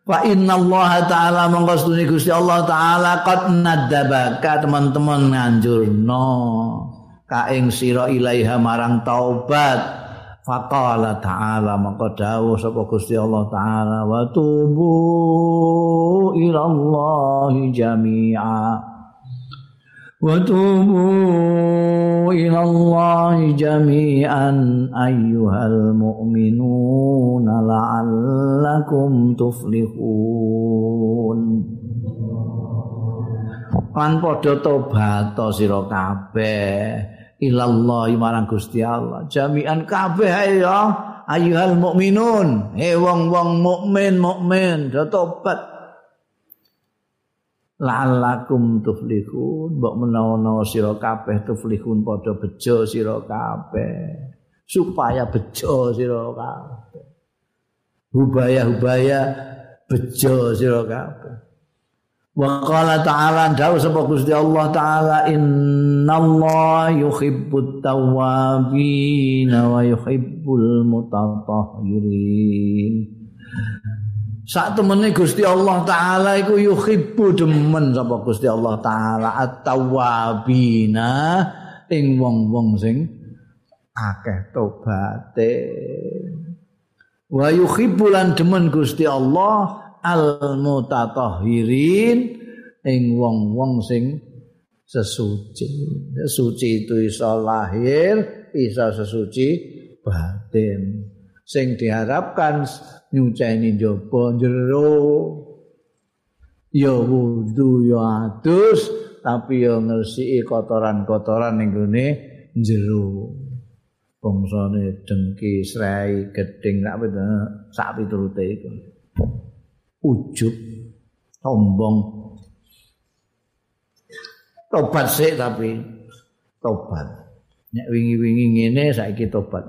Wa inna Allah Ta'ala mengkostuni Gusti Allah Ta'ala Qad nadabaka teman-teman nganjurno Kaing siro ilaiha marang taubat Faqala ta'ala maka dawuh sapa Gusti Allah taala wa tubu ila Allah jami'a. Wa tubu ila Allah jami'an ayyuhal mu'minuna la'allakum tuflihun. Kan padha tobat sira kabeh ilallah marang Gusti Allah. Jami'an kabeh ya ayyuhal mukminun he wong-wong mukmin mukmin do tobat. La'allakum tuflihun. Mbok menawa sira kabeh tuflihun padha bejo sira kabeh. Supaya bejo sira kabeh. Hubaya-hubaya bejo sira kabeh Wa qala ta'ala dawu sapa Gusti Allah taala innallaha yuhibbut tawwabin wa yuhibbul mutatahhirin. Sak temene Gusti Allah taala iku yuhibbu demen sapa Gusti Allah taala at-tawwabina ing wong-wong sing akeh tobaté. Wa yuhibbu demen Gusti Allah al mutatahhirin ing wong-wong sing sesuci. Suci itu iso lahir, iso sesuci batin. Sing diharapkan nyuceni njaba jero. Ya wudu ya adus tapi ya ngresiki kotoran-kotoran ning gone jero. Bangsane dengki, srai, geding, sak piturute iku. Ujub sombong tobat sih tapi tobat. Nek wingi-wingi ngene saiki tobat.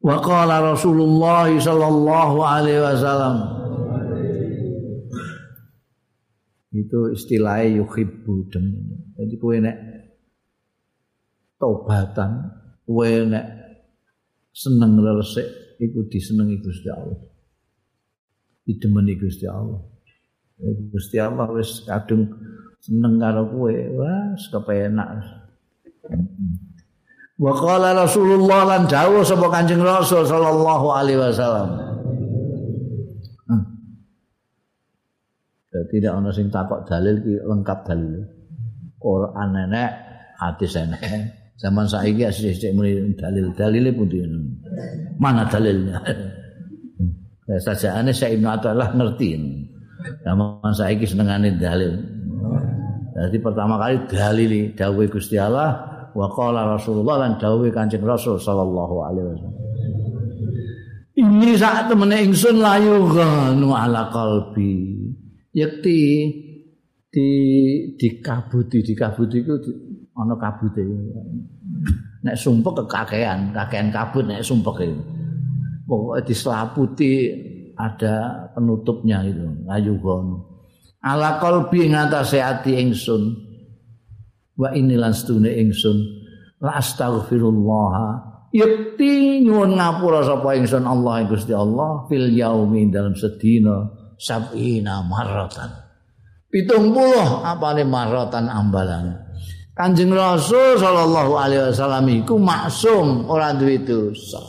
Wa qala Rasulullah sallallahu alaihi wasallam. Itu istilahnya yuhibbu demen jadi kowe nek tobatan kowe nek seneng resik iku disenengi Gusti Allah. Didemeni Gusti Allah. Gusti Allah wis kadung seneng karo kowe, wah kepenak. Wa qala Rasulullah lan dawuh sapa Kanjeng Rasul sallallahu alaihi wasallam. Tidak ada sing takok dalil ki lengkap dalil. Quran enek, hadis enek. Zaman saiki asih-asih muni dalil dalile pun Mana dalilnya? Ya sajane saya Ibnu Athaillah ngerti. Zaman saiki senengane dalil. Jadi pertama kali dalili dawuh Gusti Allah wa qala Rasulullah lan dawuh Kanjeng Rasul sallallahu alaihi wasallam. Ini saat temene ingsun layu ganu ala qalbi. Yakti di dikabuti dikabuti iku ana kabute. Nek sumpek kekakean, kakean kabut nek sumpek itu. Pokoke diselaputi ada penutupnya itu, layu ganu. ala qalbi ngatasé ati ingsun wa inilan stune ingsun la astaghfirullah yakti nyuwun ngapura sapa ingsun Allah Gusti Allah fil yaumi dalam sedina sabina pitung puluh apane marratan ambalan Kanjeng Rasul sallallahu alaihi wasallam iku maksum ora duwe dosa.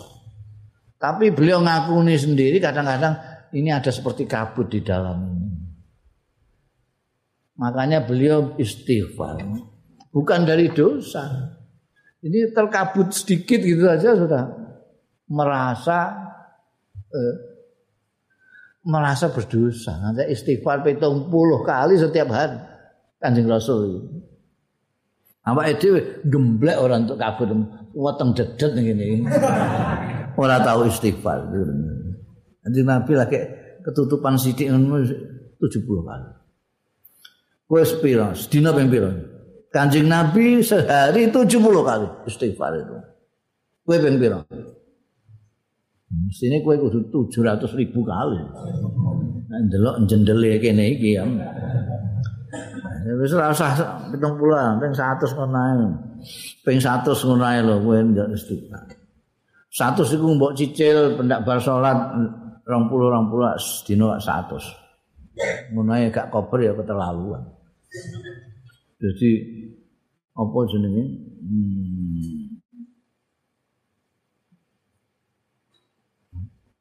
Tapi beliau ngakuni sendiri kadang-kadang ini ada seperti kabut di dalam ini. Makanya beliau istighfar. Bukan dari dosa. Ini terkabut sedikit gitu saja sudah merasa eh, merasa berdosa. Nanti istighfar pitung puluh kali setiap hari. Kanjeng Rasul. Apa itu gemblek orang untuk kabut. Weteng dedet gini. Orang tahu istighfar. Nanti Nabi lagi ketutupan sidik 70 kali. Wes pira? Sedina ping pira? Kanjeng Nabi sehari 70 kali istighfar itu. Kowe ping pira? Sini kowe kudu 700 ribu kali. Nah, ndelok jendele kene iki ya. Wis ora usah 70 ping 100 ngono ae. Ping 100 ngono ae lho kowe ndak istighfar. 100 iku mbok cicil pendak bar salat 20 20 sedina 100. Ngono ae gak kober ya keterlaluan. Jadi apa jenenge? Hmm.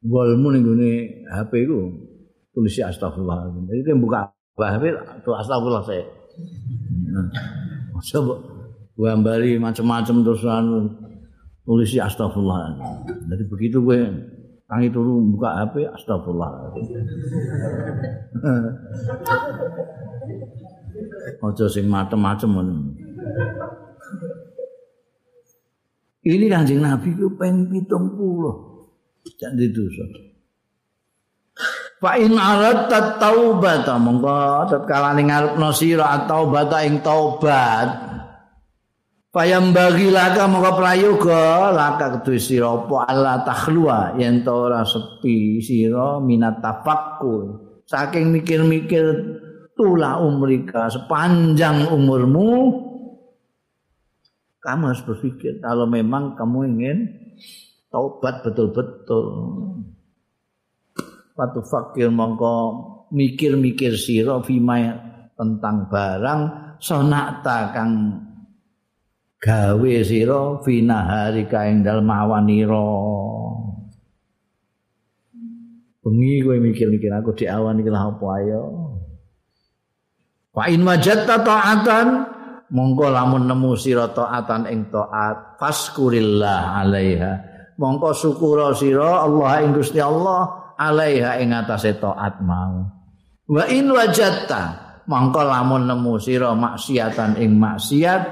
Golmu ning HP ku tulis astagfirullah. Jadi buka HP tuh astagfirullah saya. Coba gambari macam-macam terus anu tulis astagfirullah. Jadi begitu gue tangi turu buka HP astagfirullah. Aja sing macem-macem ngono. Ini kanjeng Nabi ku peng 70. Jak dosa. Fa in aradat taubat monggo tatkala ngarepno sira taubat ing taubat. Payam bagi laka monggo prayoga laka kedue sira apa Allah takhlua yen to ora sepi sira minat tafakkur. Saking mikir-mikir tula umrika sepanjang umurmu kamu harus berpikir kalau memang kamu ingin taubat betul-betul Patu fakir mongko mikir-mikir siro fima tentang barang sonata kang gawe siro fina hari kain dalam awaniro bengi gue mikir-mikir aku di iki apa ayo Fa in wajadta ta'atan mongko lamun nemu sira ta'atan ing ta'at faskurillah alaiha. Mongko syukur sira Allah ing Gusti Allah alaiha ing atase ta'at mau. Wa in wajadta mongko lamun nemu sira maksiatan ing maksiat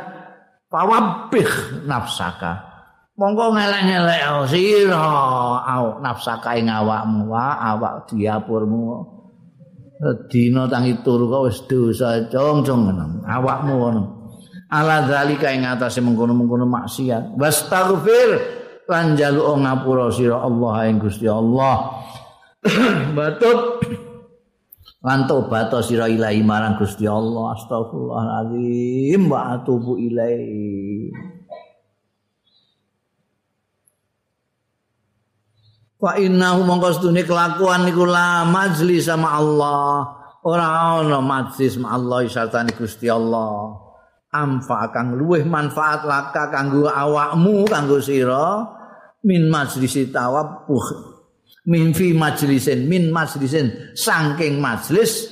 pawabih nafsaka. Mongko ngelek-ngelek sira au nafsaka ing awakmu wa awak diapurmu. dina tangi turu kok wis dosa cong-cong awakmu ngono ala zalika ing atase mengkono-mengkono maksiat wastaghfir lan njaluk ngapura sira Allah ing Gusti Allah batut lan tobat sira ilahi marang Gusti Allah astagfirullahalazim wa atubu ilaihi Fa innahu mongko sedune kelakuan niku la majlis sama Allah. Ora ana majlis sama Allah sartane Gusti Allah. Amfa kang luweh manfaat laka kanggo awakmu kanggo sira min majlis tawabuh. Min fi majlisin min majlisin saking majlis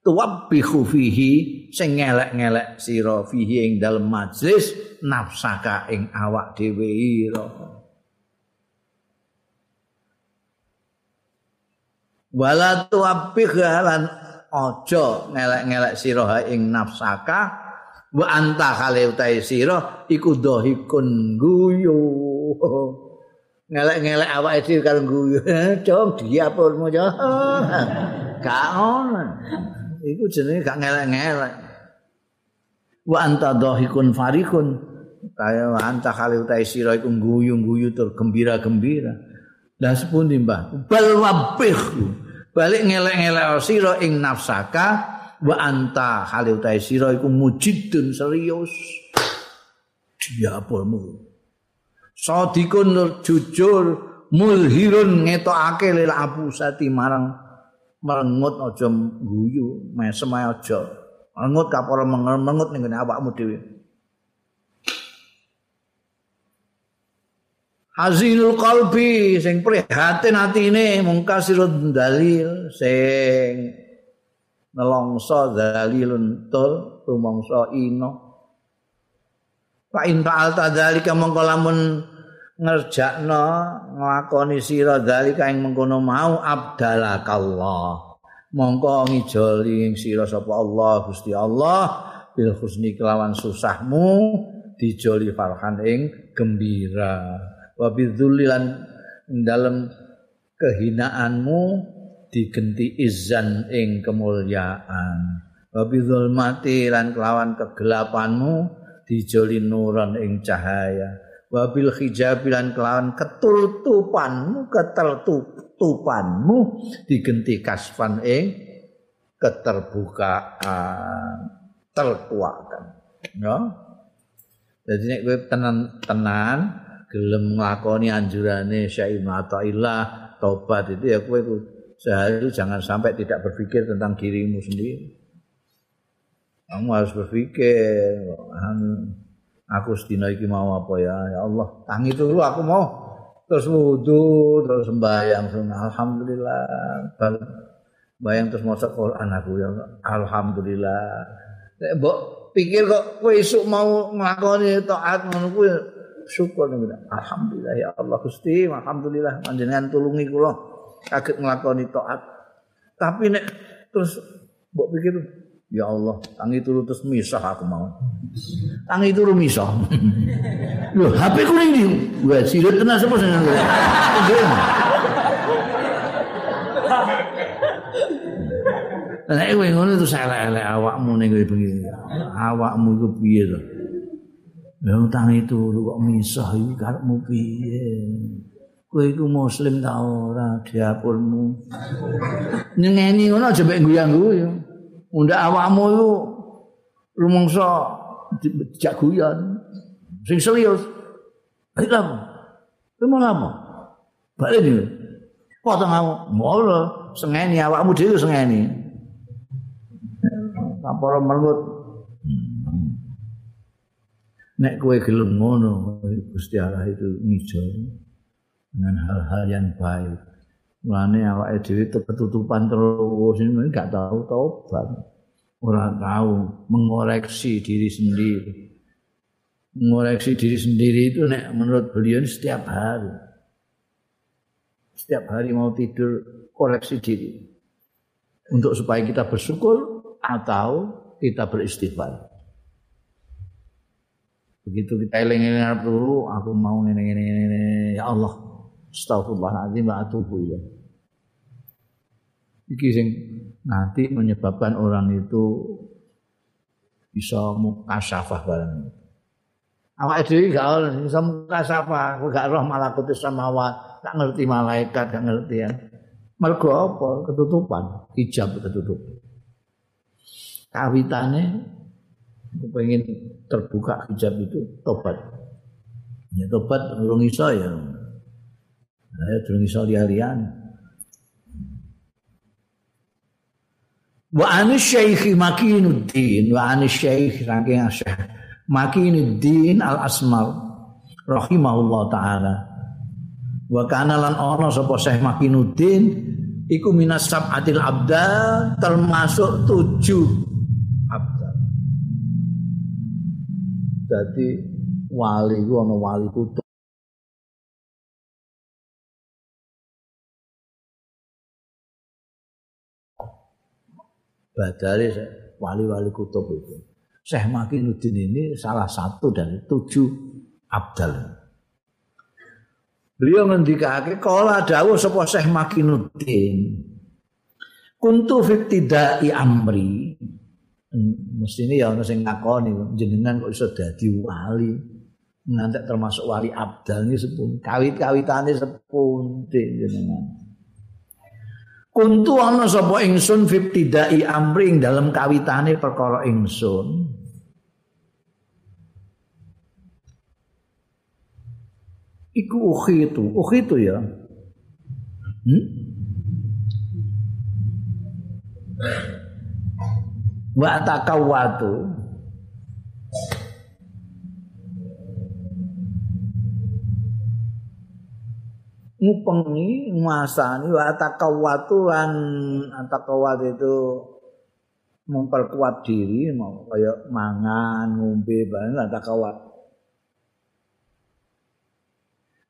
tuwabbihu fihi sing ngelek-ngelek sira fihi ing dalem majlis nafsaka ing awak dhewe ira. wala tuabbih lan aja ngelek-ngelek sira ing nafsaka wa anta khale utahe sira iku dohikun guyu ngelek-ngelek awake dhewe karo guyu dong diapurmu yo gak ono iku jenenge gak ngelek-ngelek. Wa anta dohikun farikun. Kaya wa anta khale utahe sira iku guyu-guyu tur gembira-gembira. Lah sepundi mbah? Bal wabih balik ngelek-ngelek sira ing nafsaka wa anta hale utahe sira iku mujidun serius. Diapurmu sadikun jujur mulhirun ngetokake lil abusati marang merengut aja guyu mesem aja. Merengut kapora mengut ning awakmu dhewe. Hazinul qalbi sing prihatin atine mungkasirud dalil sing nelongso dalilun tul rumangsa ino Fa in fa'alta dzalika mongko lamun ngerjakno nglakoni sira dzalika ing mengkono mau abdalakallah. Mongko ngijoli sira sapa Allah Gusti Allah bil husni kelawan susahmu dijoli farhan ing gembira. Wa bidzullilan dalam kehinaanmu digenti izan ing kemuliaan. Wa bidzulmati lan kelawan kegelapanmu dijoli nuran ing cahaya. Wa bil hijab lan kelawan ketutupanmu ketertutupanmu digenti kasfan ing keterbukaan terkuatkan ya. Jadi nek kowe tenan-tenan gelem nglakoni anjurane Syekh Ibnu Athaillah tobat itu ya kowe sehari jangan sampai tidak berpikir tentang dirimu sendiri. Kamu harus berpikir, aku sedina iki mau apa ya? Ya Allah, tangi dulu aku mau terus wudu, terus sembahyang, alhamdulillah. Bayang terus maca Quran aku ya alhamdulillah. Nek mbok pikir kok kowe esuk mau nglakoni taat ngono kuwi syukur nih alhamdulillah ya Allah Gusti alhamdulillah panjenengan tulungi kula kaget nglakoni taat tapi nek terus mbok pikir ya Allah tangi turu terus misah aku mau tangi turu misah lho HP ku ning ndi wah sirit kena sapa sing ngono Nek kowe ngono terus elek-elek awakmu ning bengi. Awakmu iku piye to? Ya utang itu kok misah iki karepmu piye? Kowe iku muslim ta ora diapurmu. Nyengeni ngono aja mek guyang-guyu. Undak awakmu iku rumangsa dijak guyon. Sing serius. Ayo kamu. Kamu apa? Balik ini. Potong kamu. Ngono. Sengeni awakmu dhewe sengeni. Kapora melut nek kowe gelem ngono Gusti Allah itu ngijol dengan hal-hal yang baik mulane awake dhewe ketutupan terus ini enggak tahu tobat. Ora tahu mengoreksi diri sendiri. Mengoreksi diri sendiri itu nek menurut beliau setiap hari. Setiap hari mau tidur koreksi diri. Untuk supaya kita bersyukur atau kita beristighfar. Begitu kita eling-eling dulu, aku mau ngene-ngene ngene. Ya Allah, astagfirullahaladzim wa atubu ilaih. Iki sing nanti menyebabkan orang itu bisa mukasafah barang. Awak dhewe gak ora bisa mukasafah, gak roh malakut samawat, gak ngerti malaikat, gak ngerti ya. Mergo apa? Ketutupan, hijab ketutupan. Kawitane pengen terbuka hijab itu tobat. Ya tobat urung iso ya. Saya durung iso lihat-lihat. Wa anis syekh Makinuddin wa anis syekh saking Syekh Makinuddin Al Asmar rahimahullah taala. Wa kana lan ana sapa Syekh Makinuddin iku minas sab'atil abda termasuk tujuh Jadi wali ku ana wali kutub. Badale wali-wali kutub itu. Syekh Makinuddin ini salah satu dari tujuh abdal. Beliau ngendikake kala dawuh sapa Syekh Makinuddin. Kuntu fitidai amri. Mesti ini ya ana sing ngakoni jenengan kok iso dadi wali. Ngantek termasuk wali abdal ini sepun. Kawit-kawitane sepun jenengan. Kuntu ana sapa ingsun fitidai amri dalam kawitane perkara ingsun. Iku ukhi itu ya. Hmm? Wa takawatu. Ngupengi nguasani wa takawatu lan takawat itu memperkuat diri mau kayak mangan ngombe barang takawat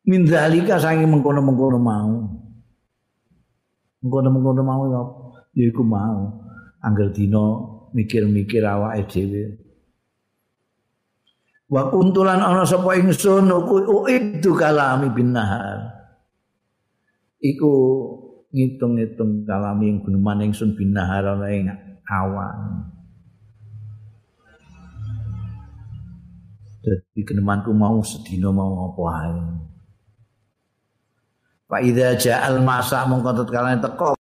min zalika sangi mengkono-mengkono mau. Mengkono-mengkono mau ya iku mau. Angger dina mikir-mikir awake dhewe. Wa kuntulan ana sapa ingsun itu kalami bin nahar. Iku ngitung-ngitung kalami ing guneman ingsun bin nahar ana ing awan. Jadi kenemanku mau sedina mau apa ae. Fa idza ja'al masa mongko tatkala teko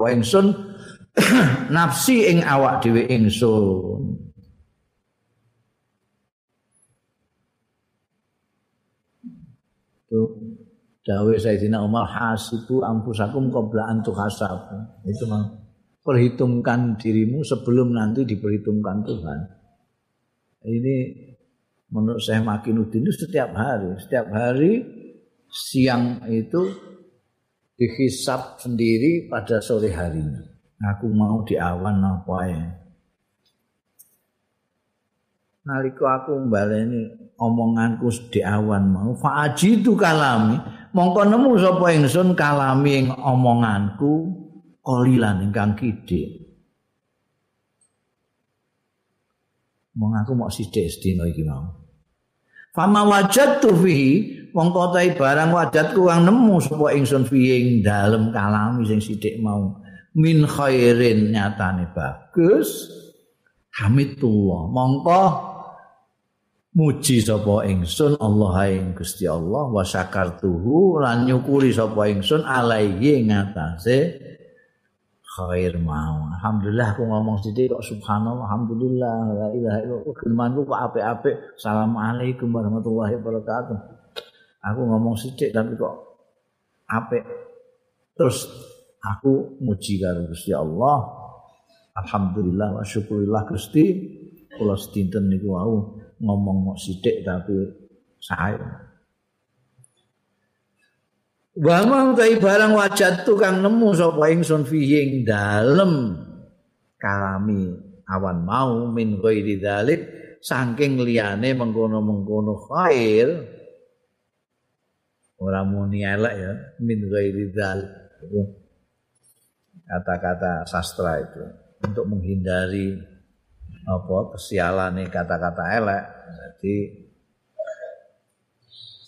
wa ingsun nafsi ing awak dhewe ingsun itu dawe Sayyidina Umar hasibu ampusakum qabla an tuhasab itu mah perhitungkan dirimu sebelum nanti diperhitungkan Tuhan ini menurut saya Makinuddin itu setiap hari, setiap hari siang itu dihisap sendiri pada sore harinya. Aku mau di awan apa ya? Nalika aku mbaleni omonganku di awan mau. Faaji itu kalami. Mongko nemu sapa ingsun kalami ing omonganku kolilan ingkang kidhe. Wong aku mau sithik sedina iki mau. Fama wajadtu fihi. Wong kotai barang wajadku kang nemu sapa ingsun fihi ing dalem kalami sing sithik mau. Min khairin nyatane bagus. Hamidullah mongko muji sapa ingsun Allah ing Gusti Allah wa syakartuhu lan nyukuri sapa ingsun alaihi ngatasé khair mau. Alhamdulillah aku ngomong sithik kok subhanallah, alhamdulillah, la ilaha illallah. Firmanku kok apik-apik. Assalamualaikum warahmatullahi wabarakatuh. Aku ngomong sithik tapi kok apik. Terus aku muji karo Gusti Allah. Alhamdulillah wa syukurillah Gusti. Kula sedinten niku wau ngomong sithik tapi saya Wa mau barang wajat tukang nemu sapa ingsun fihi ing dalem kalami awan mau min ghairi dzalik saking liyane mengkono-mengkono khair. Ora muni elek ya min ghairi dzalik. Kata-kata sastra itu untuk menghindari apa kesialan kata-kata elek jadi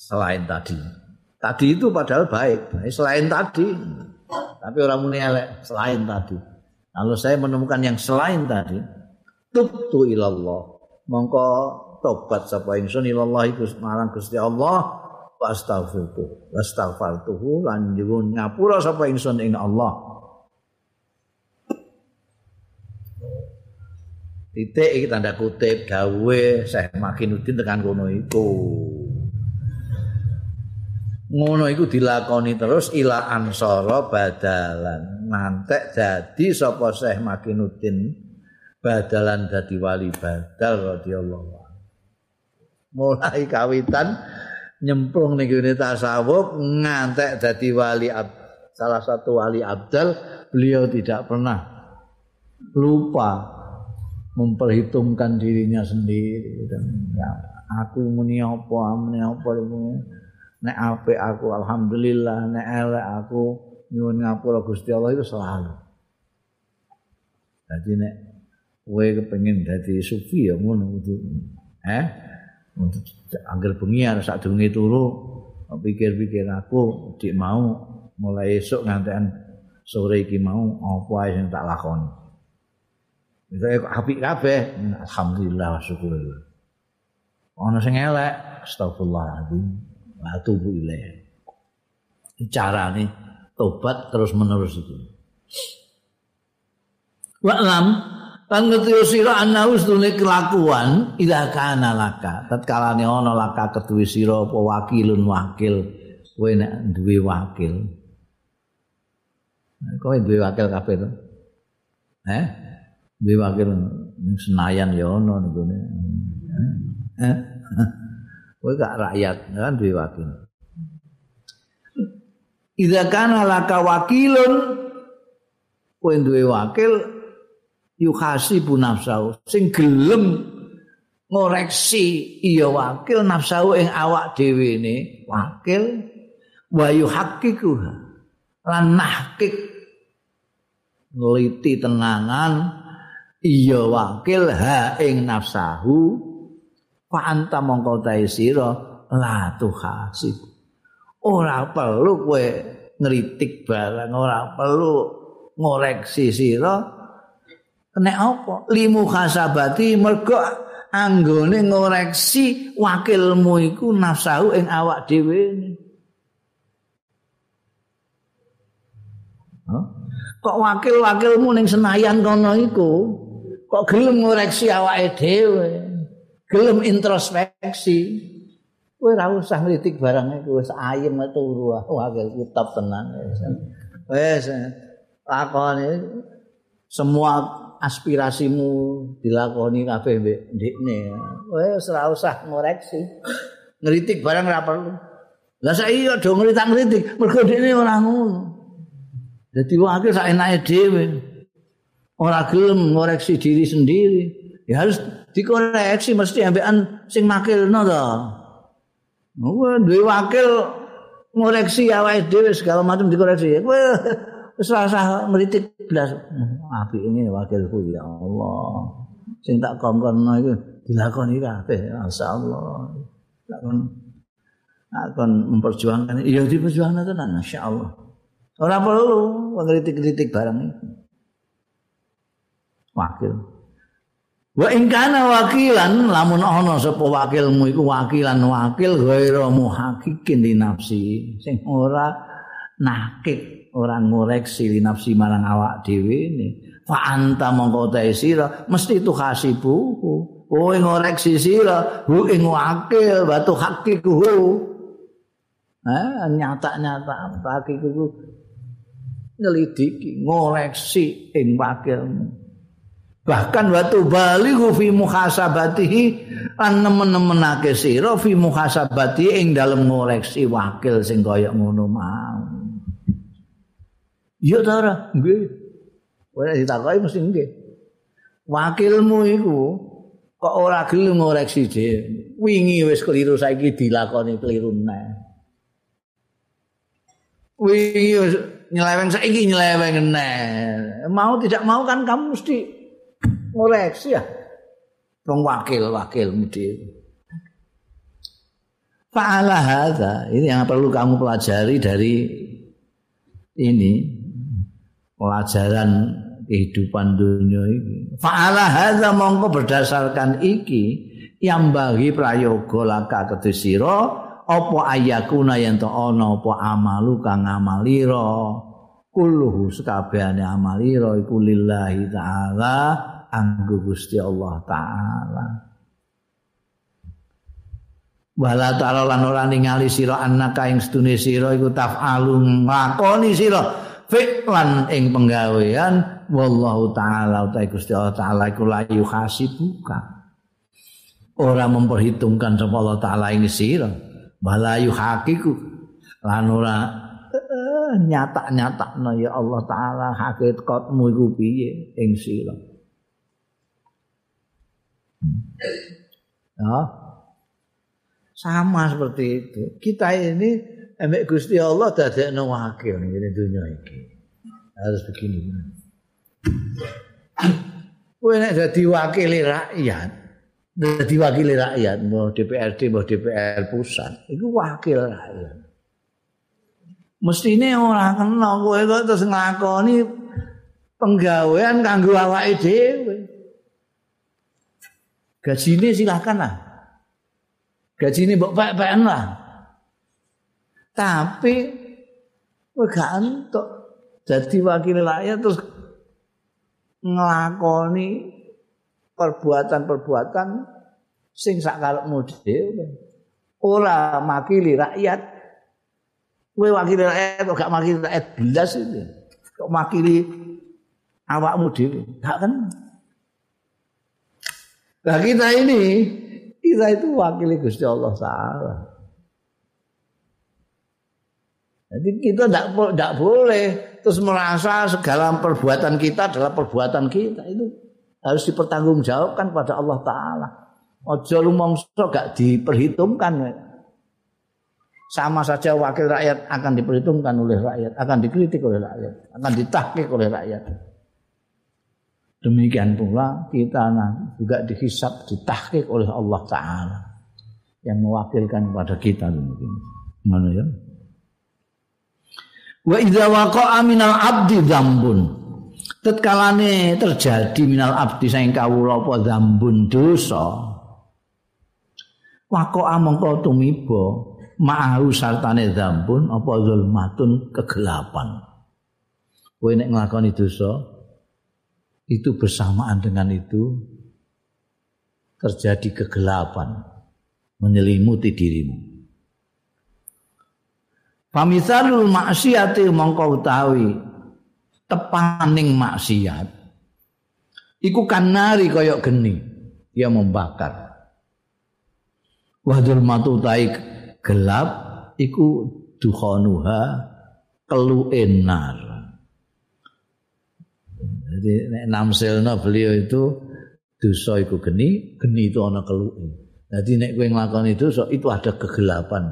selain tadi Tadi itu padahal baik, selain tadi. Tapi orang muni elek selain tadi. Kalau saya menemukan yang selain tadi, tubtu ilallah. Mongko tobat sapa ingsun ilallah iku marang Gusti Allah wa astaghfirtu. Lan nyuwun ngapura sapa ingsun ing Allah. Titik iki tanda kutip gawe Syekh Makinuddin tekan kono iku. ngono iku dilakoni terus ila ansara badalan nantek dadi sapa Syekh Makinuddin badalan dadi wali badal radhiyallahu mulai kawitan nyemplung ning gone tasawuf ngantek dadi wali ab, salah satu wali abdal beliau tidak pernah lupa memperhitungkan dirinya sendiri. Dan ya, aku muni apa muni apa nek apik aku alhamdulillah. Nek elek aku nyuwun ngapura Gusti Allah itu selalu. Jadi nek kowe kepengin dadi sufi ya ngono kudu eh? Angger bengi arep sak durunge turu pikir-pikir aku dik mau mulai esuk ngantekan sore iki mau apa sing tak lakoni Misalnya apik kabeh, alhamdulillah syukur. Ana sing elek, astagfirullahaladzim. Wa tubu ilaih. Cara nih tobat terus menerus itu. Wa lam kan ngerti sira ana usdune kelakuan ida kana laka. Tatkala ne ana laka ketuwi sira apa wakilun wakil kowe nek duwe wakil. Kowe duwe wakil kabeh to. Eh? Duwe wakil Senayan ya ono niku. Eh? Kowe gak rakyat kan duwe wakil. Idza kana laka wakilun kowe duwe wakil yuhasibu nafsau sing gelem ngoreksi iya wakil nafsau ing awak dhewe ne wakil wa yuhaqqiqu lan nahqiq ngeliti tenangan iya wakil ha ing nafsahu. Fa anta mongko tae sira? La tuhasib ora perlu kowe ngritik barang ora perlu ngoreksi sira. Nek apa? Limu khasabati mergo anggone ngoreksi wakilmu iku nafsu ing awak dhewe. Kok wakil-wakilmu ning senayan kono iku kok gelem ngoreksi awake dhewe? Gelem introspeksi. Kowe ora usah ngritik barang iku wis ayem turu wakil kitab tenan. Wis lakoni semua aspirasimu dilakoni kabeh mbek ndikne wis ora usah ngoreksi. Ngritik barang ora perlu. Lah saiki aja ngritik-ngritik mergo ndikne ora ngono. Dadi wakil sak enake dhewe ora gelem ngoreksi diri sendiri ya harus dikoreksi mesti ambekan sing makilno to. Kowe duwe wakil ngoreksi awake dhewe segala macam dikoreksi. Wis rasa ngritik blas. Apik ini wakilku ya Allah. Sing tak kongkonno iku dilakoni kabeh masyaallah. Tak kon akan memperjuangkan iya diperjuangkan tenan masyaallah. Ora perlu ngritik-ngritik barang itu. Wakil. Wa ing kana wakilan lamun ana sapa wakilmu iku wakilan wakil ghairu muhaqqiqin di nafsi. Sing ora nakik ora ngoreksi di nafsi marang awak dhewe ne fa anta mongko ta sira mesti tu hasibu kowe ngoreksi sira hu ing wakil batu hakiku eh nyata-nyata hakiku ngelidiki ngoreksi ing wakilmu bahkan waktu balighu fi muhasabatihi an nemen-nemenake sira fi muhasabati ing dalem ngoreksi wakil sing kaya ngono mau. Ya ta ora? Nggih. Ora ditakoki mesti nggih. Wakilmu iku kok ora gelem ngoreksi dhewe wingi wis keliru saiki dilakoni keliru neh wingi nyeleweng saiki nyeleweng neh mau tidak mau kan kamu mesti ngoreksi ya? Wong wakil-wakil mudi. Fa'ala hadza ini yang perlu kamu pelajari dari ini pelajaran kehidupan dunia ini. Fa'ala hadza mongko berdasarkan iki yang bagi prayoga laka kedesira apa ayakuna yen to ana apa amalu kang amalira kulluhu sekabehane amalira iku lillahi taala anggo Gusti Allah taala. Wala ta'ala lan ora ningali sira annaka ing sedune sira iku taf'alu nglakoni sira fi'lan ing penggawean wallahu taala utahe Gusti Allah taala iku la yuhasibuka. Ora memperhitungkan sapa Allah taala ing sira. Wala yuhaqiqu lan ora eh, nyata-nyata ya Allah taala hakikatmu iku piye ing sira. Ya. Sama seperti itu. Kita ini emek Gusti Allah dadekno wakil ngene dunia iki. Harus begini. Kowe nek dadi wakil rakyat, dadi wakil rakyat, mau DPRD, mau DPR pusat, itu wakil rakyat. Mestine ora kena kowe kok terus nglakoni penggawean kanggo awake dhewe. Gajine silahkan lah. Gajine mbok pek-peken lah. Tapi kowe gak entuk dadi wakil rakyat terus nglakoni perbuatan-perbuatan sing sak karepmu dhewe. Ora makili rakyat Kowe wakil rakyat kok gak makili rakyat belas itu. Kok makili awakmu dhewe? Gak kan. Nah kita ini kita itu wakili Gusti Allah Taala. Jadi kita tidak boleh terus merasa segala perbuatan kita adalah perbuatan kita itu harus dipertanggungjawabkan pada Allah Taala. Ojo lu mongso gak diperhitungkan sama saja wakil rakyat akan diperhitungkan oleh rakyat, akan dikritik oleh rakyat, akan ditahkik oleh rakyat. Demikian pula kita nanti juga dihisap, ditahkik oleh Allah Ta'ala yang mewakilkan pada kita demikian. Mana ya? Wa idza waqa'a minal abdi dzambun. Tetkalane terjadi minal abdi saing kawula apa dzambun dosa. Waqa'a mongko tumiba ma'ahu sartane dzambun apa zulmatun kegelapan. Kowe nek nglakoni dosa itu bersamaan dengan itu terjadi kegelapan menyelimuti dirimu. Pamisalul maksiati mongko utawi tepaning maksiat iku kanari kaya geni dia membakar. Wadul matu taik gelap iku dukhanuha keluenar. Jadi nek namselna beliau itu dosa iku geni, geni itu ana keluke. Jadi nek kowe nglakoni dosa itu ada kegelapan.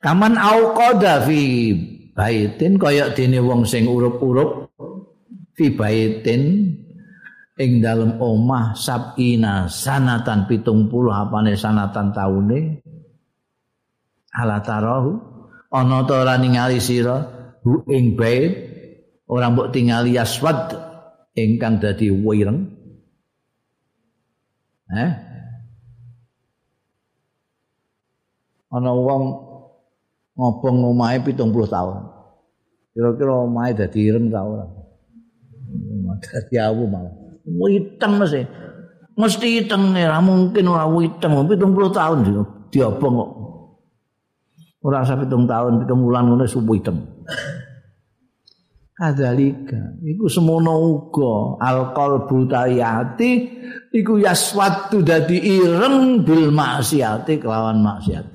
Kaman auqada fi baitin kaya dene wong sing urup-urup fi baitin ing dalem omah sabina sanatan pitung puluh apane sanatan taune ala tarahu ana ta ora ningali sira hu ing bait ora mbok tingali aswad ingkang dadi wireng eh ana wong ngobong omahe 70 tahun kira-kira omahe dadi ireng ta ora dadi awu malah witeng mesti. Mesti iteng ora mungkin ora witeng 70 tahun diobong kok. Ora sampe 7 tahun, 7 bulan ngono subuh iteng. Kadzalika iku semono uga alqal butayati iku yaswatu dadi ireng bil maksiati kelawan maksiat.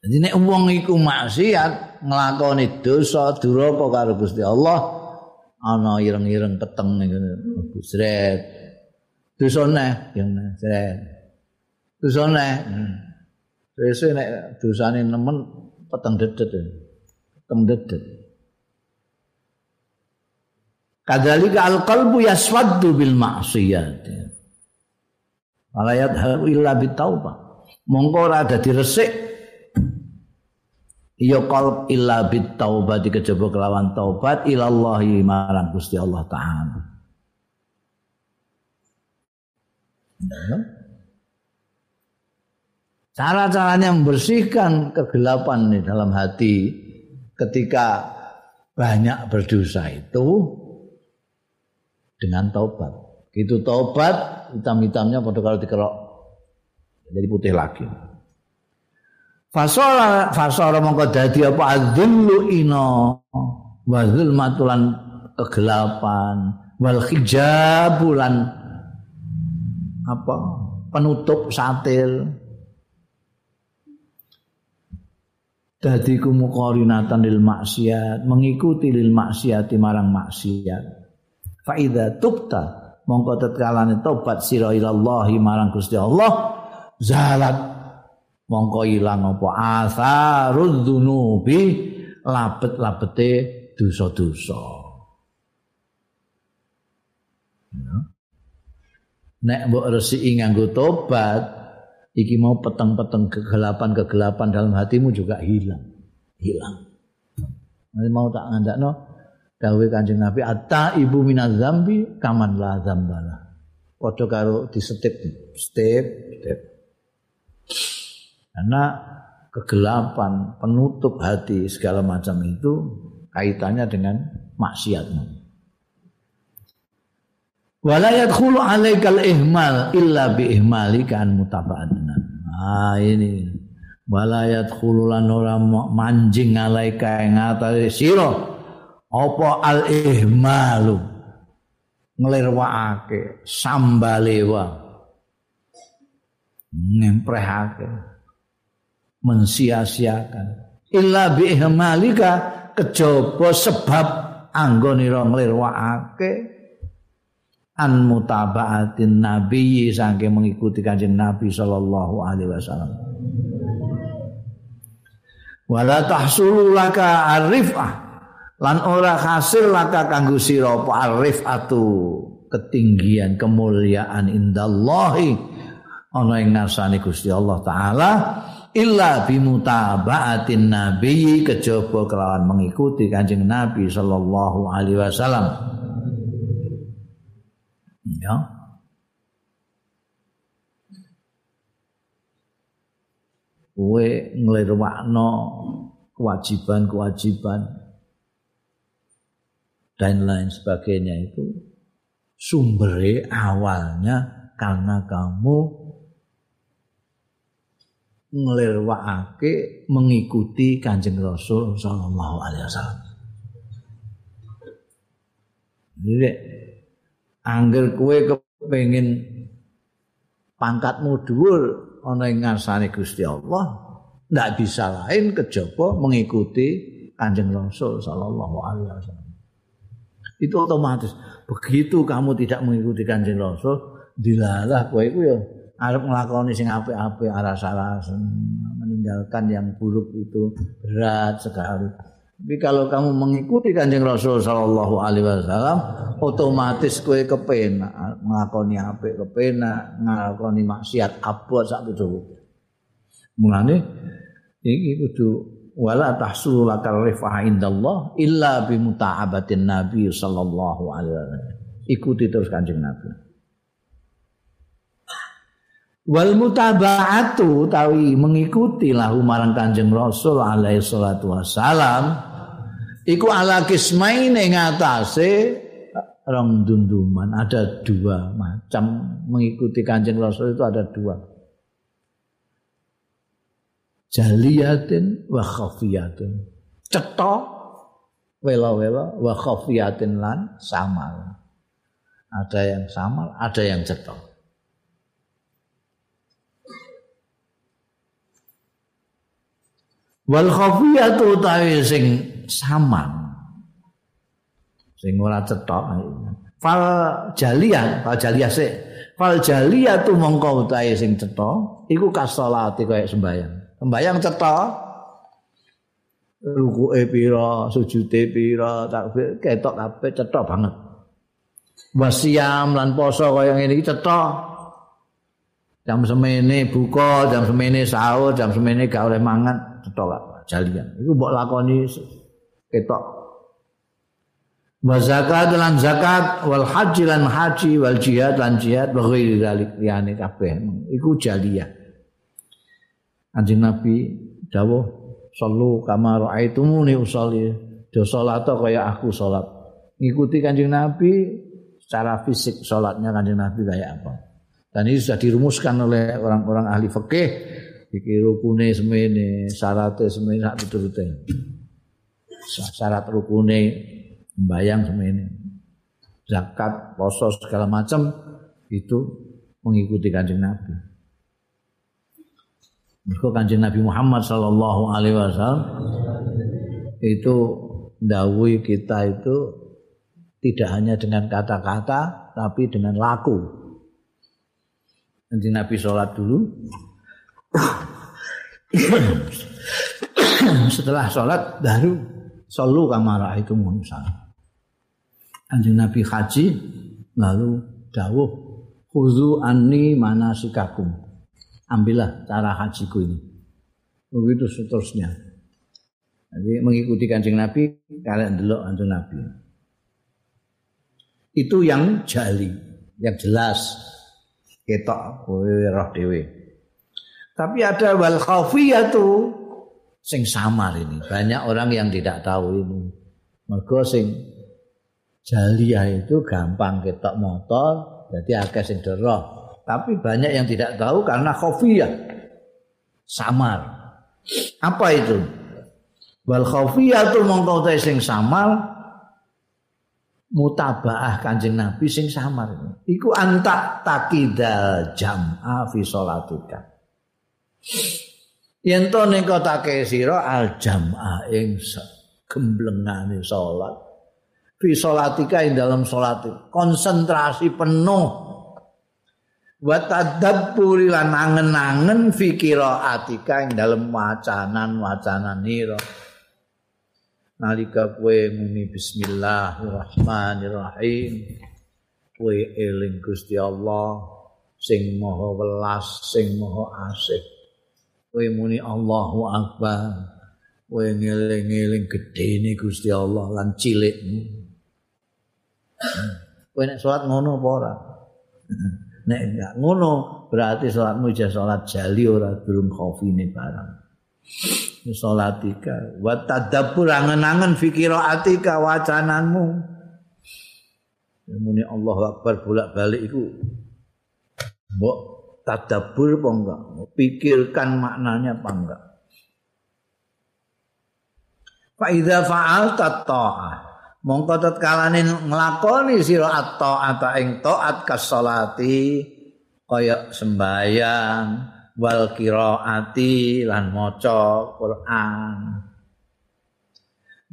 Jadi nek wong iku maksiat nglakoni dosa duraka karo Gusti Allah, ana ireng-ireng keteng ning ngene. Sret dosane yang sret dosane sesuk nek dosane nemen peteng dedet peteng dedet kadzalika alqalbu yaswaddu bil ma'siyat walayat illa bitaubah. Mongko ora dadi resik ya qalb illa bit taubati kejaba kelawan taubat ilallahi marang Gusti Allah taala. Cara-caranya membersihkan kegelapan di dalam hati ketika banyak berdosa itu dengan taubat. Itu taubat, hitam-hitamnya pada kalau dikerok jadi putih lagi. Fasara fasara mongko dadi apa adzullu ina wa zulmatulan kegelapan wal hijabulan apa penutup satil dadi kumuqarinatan lil maksiat mengikuti lil maksiati marang maksiat fa idza tubta mongko tetkalane tobat sira ilallahi marang Gusti Allah zalat mongko ilang apa? Asarud dzunubi labet-labete dosa-dosa. Ya. nek mbok resiki nganggo tobat iki mau peteng-peteng kegelapan-kegelapan dalam hatimu juga hilang. Hilang. Mau tak ngandakno dawuh Kanjeng Nabi atta ibu minaz zambi kaman la zambala padha karo disetip step step karena kegelapan penutup hati segala macam itu kaitannya dengan maksiatmu wala yadkhulu alaikal ihmal illa bi ihmali kan mutaba'atna. Ah ini. Wala yadkhulu lan ora manjing alaika ing atase sira apa al ihmalu nglirwakake sambalewa. Nemprehake mensia-siakan. Illa bi ihmalika kejaba sebab anggonira nglirwakake an mutabaatin nabi saking mengikuti kanjeng nabi sallallahu alaihi wasallam. Wala tahsulu laka arifah lan ora hasil laka kanggo sira apa arifatu ketinggian kemuliaan indallahi ana ing ngarsane Gusti Allah taala illa bimutabaatin nabi kejaba kelawan mengikuti kanjeng nabi sallallahu alaihi wasallam. Ya. Kowe nglirwakno kewajiban-kewajiban dan lain sebagainya itu sumbernya awalnya karena kamu ngelirwakake mengikuti kanjeng Rasul Sallallahu Alaihi Wasallam. Jadi Angger kue kepengin pangkatmu dhuwur ana ing ngarsane Gusti Allah, ndak bisa lain kejaba mengikuti Kanjeng Rasul sallallahu alaihi wasallam. Itu otomatis. Begitu kamu tidak mengikuti Kanjeng Rasul, dilalah kowe iku ya arep nglakoni sing apik-apik aras-aras meninggalkan yang buruk itu berat sekali. Tapi kalau kamu mengikuti kanjeng Rasul Sallallahu Alaihi Wasallam, otomatis kue kepenak, ngakoni apa kepenak, ngakoni maksiat apa sak itu. Mulane ini kudu wala tahsulu lakal rifah indallah illa bimuta'abatin Nabi Sallallahu Alaihi Wasallam. Ikuti terus kanjeng Nabi. Wal mutaba'atu tawi mengikuti lahu marang Kanjeng Rasul alaihi salatu wasalam iku ala kismaine ngatasé rong dunduman ada dua macam mengikuti Kanjeng Rasul itu ada dua jaliyatin wa khafiyatin. Cetok wela-wela wa khafiyatin lan samal. Ada yang samal ada yang cetok wal khafiyatu tawi sing samang sing ora cetok fal jalian fal jaliyah sik. Fal jaliyatu mongko utahe sing cetok iku kasolati kaya sembayang sembayang cetok rukuke pira sujude pira takbir ketok kabeh cetok banget wasiam lan poso kaya ngene iki cetok jam semene buka jam semene sahur jam semene gak oleh mangan cetok jalian. Iku mbok lakoni ketok. Wa zakat lan zakat wal haji lan haji wal jihad lan jihad wa ghairi dzalik liyane kabeh. Iku jaliyah. Anjing Nabi dawuh sallu kama raaitumuni usolli. Do salat kaya aku salat. Ngikuti Kanjeng Nabi secara fisik salatnya Kanjeng Nabi kayak apa. Dan ini sudah dirumuskan oleh orang-orang ahli fikih iki rukune semene syaratnya semene sak piturute syarat rukune membayang semene zakat poso segala macam itu mengikuti kanjeng Nabi Mereka kanjeng Nabi Muhammad Sallallahu Alaihi Wasallam itu dawui kita itu tidak hanya dengan kata-kata tapi dengan laku. Nanti Nabi sholat dulu. Setelah sholat baru solu kamar itu munsal. Anjing Nabi haji lalu dawuh khuzu anni manasikakum. Ambillah cara hajiku ini. Begitu seterusnya. Jadi mengikuti kancing Nabi, kalian delok kancing Nabi. Itu yang jali, yang jelas. Ketok kowe roh dhewe. Tapi ada wal khafiyatu sing samar ini. Banyak orang yang tidak tahu ini. Mergo sing jalia itu gampang ketok motor, jadi akeh sing roh. Tapi banyak yang tidak tahu karena khafiyah. Samar. Apa itu? wal khafiyatu mongko sing samar mutabaah kanjeng nabi sing samar iku antak takidal jam'a fi salatika yen to ning kotake sira al jam'a ing gemblengane salat fi salatika ing dalam salat konsentrasi penuh wa tadabburi lan angen-angen fikira atika ing dalam wacanan-wacanan nira nalika kowe muni bismillahirrahmanirrahim kowe eling Gusti Allah sing maha welas sing maha asih. Kowe muni Allahu akbar kowe ngeling-eling gedene Gusti Allah lan cilikmu. Kowe nek salat ngono apa ora nek enggak ngono berarti salatmu ijazah salat jali ora durung khofine barang. Salatika wa tadabbur angen-angen fikiraatika wacananmu. Muni Allah Akbar bolak-balik iku. Mbok tadabbur apa enggak? Pikirkan maknanya apa enggak? Fa idza fa'alta ta'ah mongko tatkalane nglakoni sira at-ta'ata ing taat kasolati kaya sembayang wal qiraati lan maca Quran.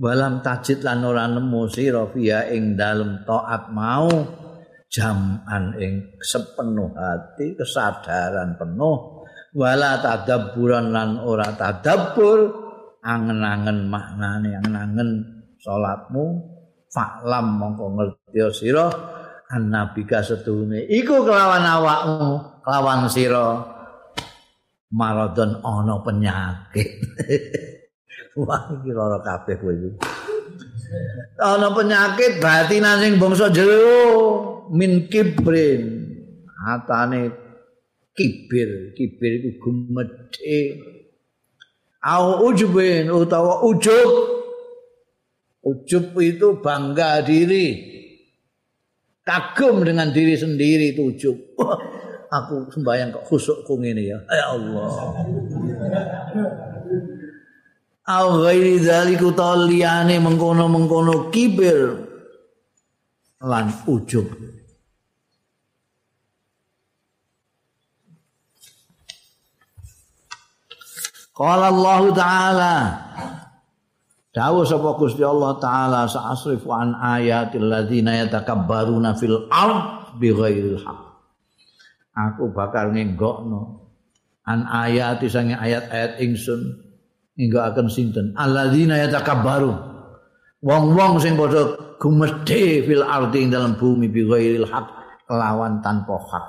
Walam tajid lan ora nemu sira ing dalem taat mau jaman ing sepenuh hati kesadaran penuh. Wala tadabburan lan ora tadabbur angen-angen maknane angen-angen salatmu faklam mongko ngerti sira annabika setune iku kelawan awakmu kelawan sira maradon ana penyakit. Wah iki lara kabeh kowe iki. Ana penyakit batinan sing bangsa jero min kibrin. Atane kibir, kibir iku gumedhe. Au ujubin utawa ujub. Ujub itu bangga diri. Kagum dengan diri sendiri itu ujub. aku sembahyang kok khusukku ngene ya. Ya Allah. Au ghairi dzaliku taliyane mengkono-mengkono kibir lan ujub. Qala Allah Ta'ala Dawuh sapa Gusti Allah Ta'ala sa'asrifu an ayatil ladzina yatakabbaruna fil ard bighairil haqq. Aku bakal ngenggokno an ayat sange ayat-ayat ingsun hingga sinten? Alladzina yatakabbaru wong-wong sing padha gumedhe fil ardi ing dalam bumi bi ghairil haq lawan tanpa hak.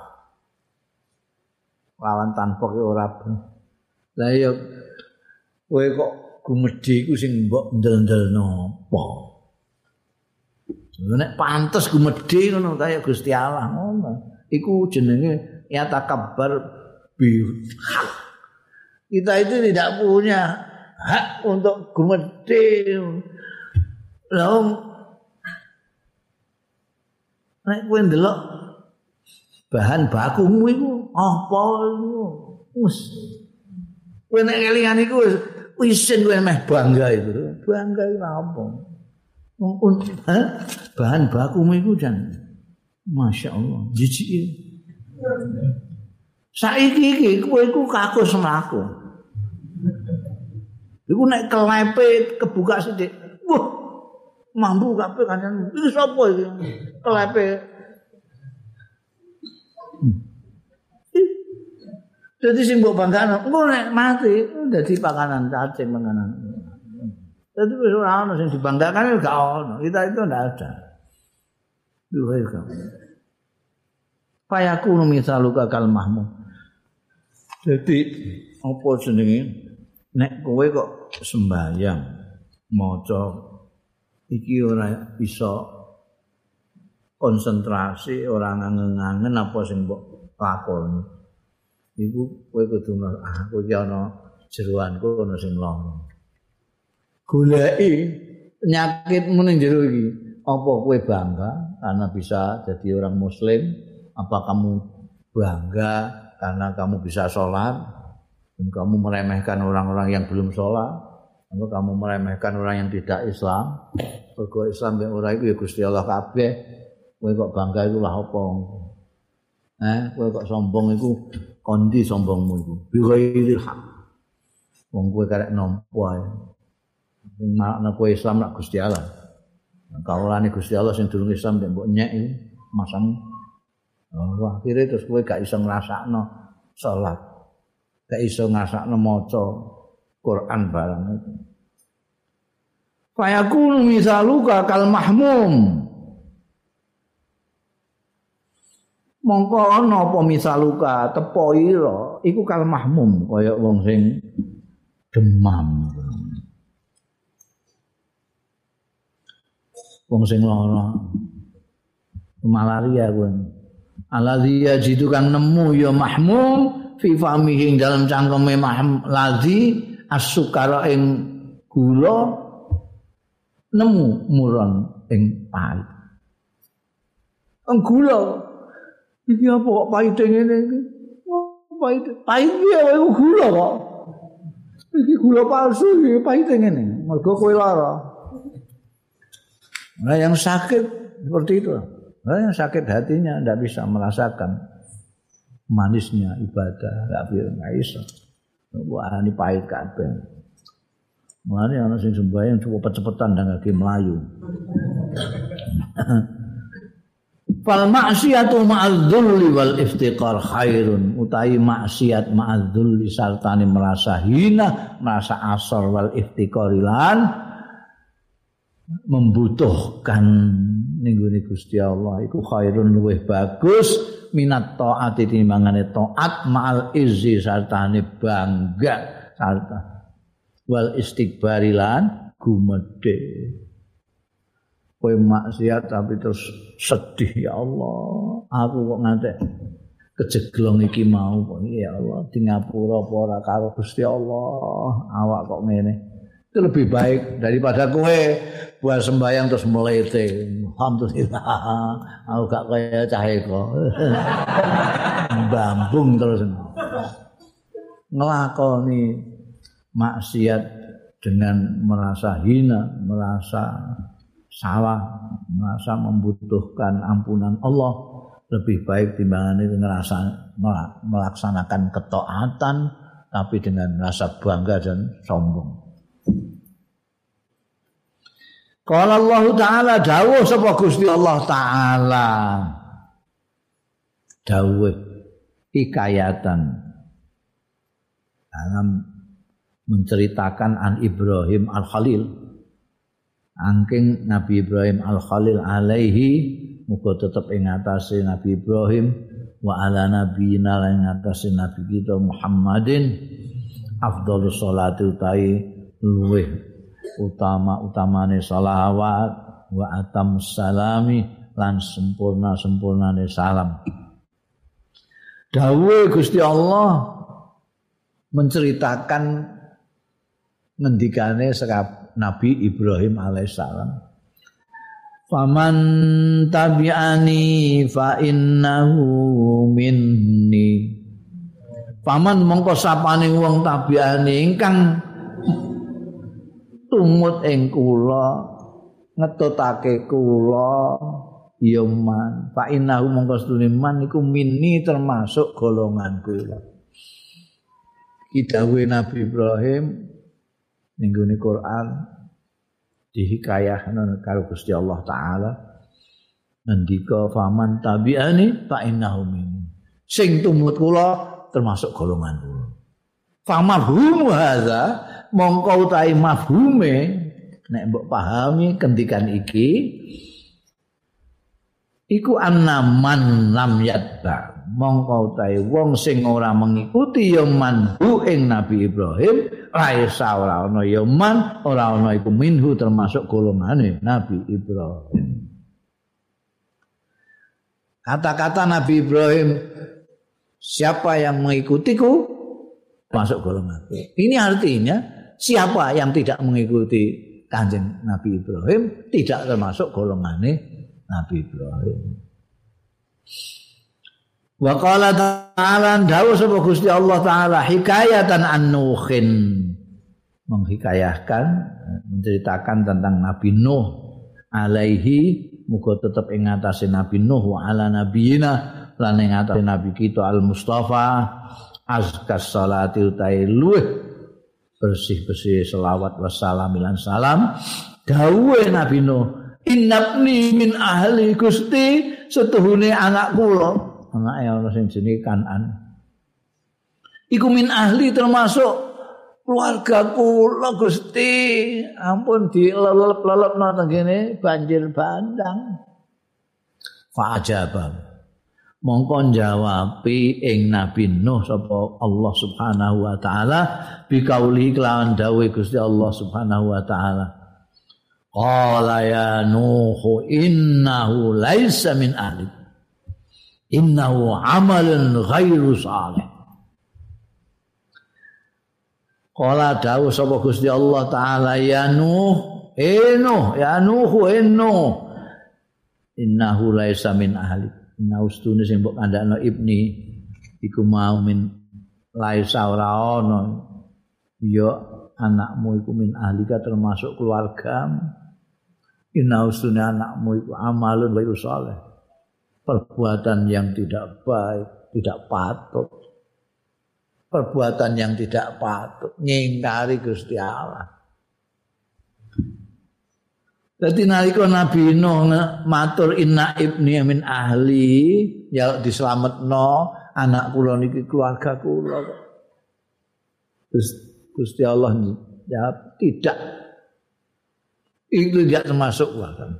Lawan tanpa ora ben. La ya kowe kok gumedhe iku sing mbok ndel-ndelno apa nek pantes gumedhe ngono kaya Gusti Allah ngono iku jenenge ya takabbar bihak. Kita itu tidak punya hak untuk gumedhe. Lah nek kowe ndelok bahan bakumu iku apa iku? Wes. Kowe nek kelingan iku wis isin kowe meh bangga itu. Bangga itu apa? bahan bakumu iku jan Masya Allah, jijik Saiki iki kowe iku kakus mlaku. Iku nek kelepe kebuka sithik. Wah, mambu kabeh kancan. Iki sapa iki? Kelepe Jadi sing mbok banggakan, engko nek mati dadi pakanan cacing makanan. Jadi wis ora ono sing dibanggakan gak ono. Kita itu ndak ada. Duh kamu. Fayakunu misaluka kal mahmud. Jadi apa jenenge nek kowe kok sembahyang maca iki ora bisa konsentrasi ora ngangen-ngangen apa sing mbok lakoni. Iku kowe kudu ah kowe iki ana jeroanku ana sing lara. Goleki penyakitmu ning jero iki. Apa kowe bangga karena bisa jadi orang muslim? Apa kamu bangga karena kamu bisa sholat? Dan kamu meremehkan orang-orang yang belum sholat? Atau kamu meremehkan orang yang tidak Islam? Mergo Islam yang orang itu ya Gusti Allah kabeh. Kowe kok bangga iku lah apa? Eh, kowe kok sombong iku kondi sombongmu iku. Bi ghairil haq. Wong kowe karek nampa ae. Makna kowe Islam nak Gusti Allah. Kaulane Gusti Allah sing durung Islam nek mbok nyek iku masang oh, akhirnya terus kowe gak iso ngrasakno salat. Gak iso ngrasakno maca Quran barang itu. Fayakunu misaluka kal mahmum. Mongko ana apa misaluka tepo ira iku kal mahmum kaya wong sing demam. Wong sing lara. Malaria kuwi. Alladzi yajidu kang nemu ya mahmum fi famihi dalam cangkeme mahmum. Ladzi asukara ing gula nemu muron ing pahit. Gula Iki apa kok pahit ngene iki? Oh, pahit. Pahit piye wae gula kok. Iki gula palsu iki pahit ngene. Mergo kowe lara. Nah yang sakit seperti itu. Nah yang sakit hatinya tidak bisa merasakan manisnya ibadah. Tidak bisa, tidak bisa. Wah ini pahit kabeh. Mulane ana sing sembahyang cepet-cepetan dan lagi melayu. Fal maksiatu ma'adzulli wal iftiqar khairun. Utahi maksiat ma'adzulli sartane merasa hina, merasa asor wal iftiqarilan membutuhkan ninggune Gusti Allah. Iku khairun luwih bagus minat taat timbangane taat ma'al izzi sartane bangga sarta wal istighbarilan gumedhe kowe maksiat tapi terus sedih ya Allah. Aku kok ngantek kejeglong iki mau kok ya Allah. Di ngapura apa ora karo Gusti Allah? Awak kok ngene? Itu lebih baik daripada kowe buat sembahyang terus melete. Alhamdulillah. Aku gak kaya cahe bambung terus. Ngelakoni maksiat dengan merasa hina merasa salah merasa membutuhkan ampunan Allah lebih baik timbangan itu ngerasa melaksanakan ketaatan tapi dengan rasa bangga dan sombong. Kalau Allah Taala dawuh sapa Gusti Allah Taala dawuh hikayatan dalam menceritakan an Ibrahim Al Khalil angking Nabi Ibrahim Al Khalil alaihi muga tetep ing atase Nabi Ibrahim wa ala nabiyina ing atase Nabi kita Muhammadin afdhalus sholati utai luweh utama utamane salawat wa atam salami lan sempurna sempurnane salam. Dawe Gusti Allah menceritakan ngendikane sekap Nabi Ibrahim alaihissalam. Faman tabi'ani fa innahu minni. Paman mongko sapane wong tabi'ani ingkang tumut ing kula ngetutake kula ya man fa innahu mongko sedune man iku minni termasuk golongan kula. Kidawe Nabi Ibrahim ning Quran. Dihikayahna karo Gusti Allah taala. Ngendika faman tabi'ani fa innahu min. Sing tumut kula termasuk golongan kula. Famafhum hadza? Mongko utahe mafhume. Nek mbok pahami kendikan iki iku annaman lam yatba mongko utahe wong sing ora mengikuti ya manhu ing Nabi Ibrahim laisa ora ana ya man ora ana iku minhu termasuk golongane Nabi Ibrahim kata-kata Nabi Ibrahim siapa yang mengikutiku masuk golongan. Ini artinya siapa yang tidak mengikuti kanjeng Nabi Ibrahim tidak termasuk golongannya Nabi Ibrahim. Wa qala ta'ala dawu sapa Gusti Allah taala hikayatan an-nuhin menghikayahkan menceritakan tentang Nabi Nuh alaihi muga tetep ing ngatasé Nabi Nuh wa ala nabiyina lan ing ngatasé Nabi kita Al Mustafa azkas salati utai luweh bersih-bersih selawat wassalam lan salam. Dawe Nabi Nuh innabni min ahli Gusti setuhune anak kula anak ana sing jenenge Kanan. Iku min ahli termasuk keluarga kula Gusti ampun dilelep-lelep nang kene banjir bandang. Fa ajabah mongko jawabi ing Nabi Nuh sapa Allah Subhanahu wa taala bi kauli kelawan dawuh Gusti Allah Subhanahu wa taala. Qala ya nuh innahu laisa min ahli innahu amalun ghairu salih qala dawuh sapa Gusti Allah taala ya nuh eh ya nuh eh nuh innahu laisa min ahli naustune sing mbok kandhakno ibni iku mau min laisa ora ana ya anakmu iku min ahlika termasuk keluarga inaustune anakmu iku amalun wa saleh perbuatan yang tidak baik tidak patut perbuatan yang tidak patut ngingkari Gusti Allah Dadi nalika Nabi Nuh matur inna ibni min ahli ya dislametno anak kula niki keluarga kula. Terus Gusti Allah jawab tidak. Itu tidak termasuk bahkan.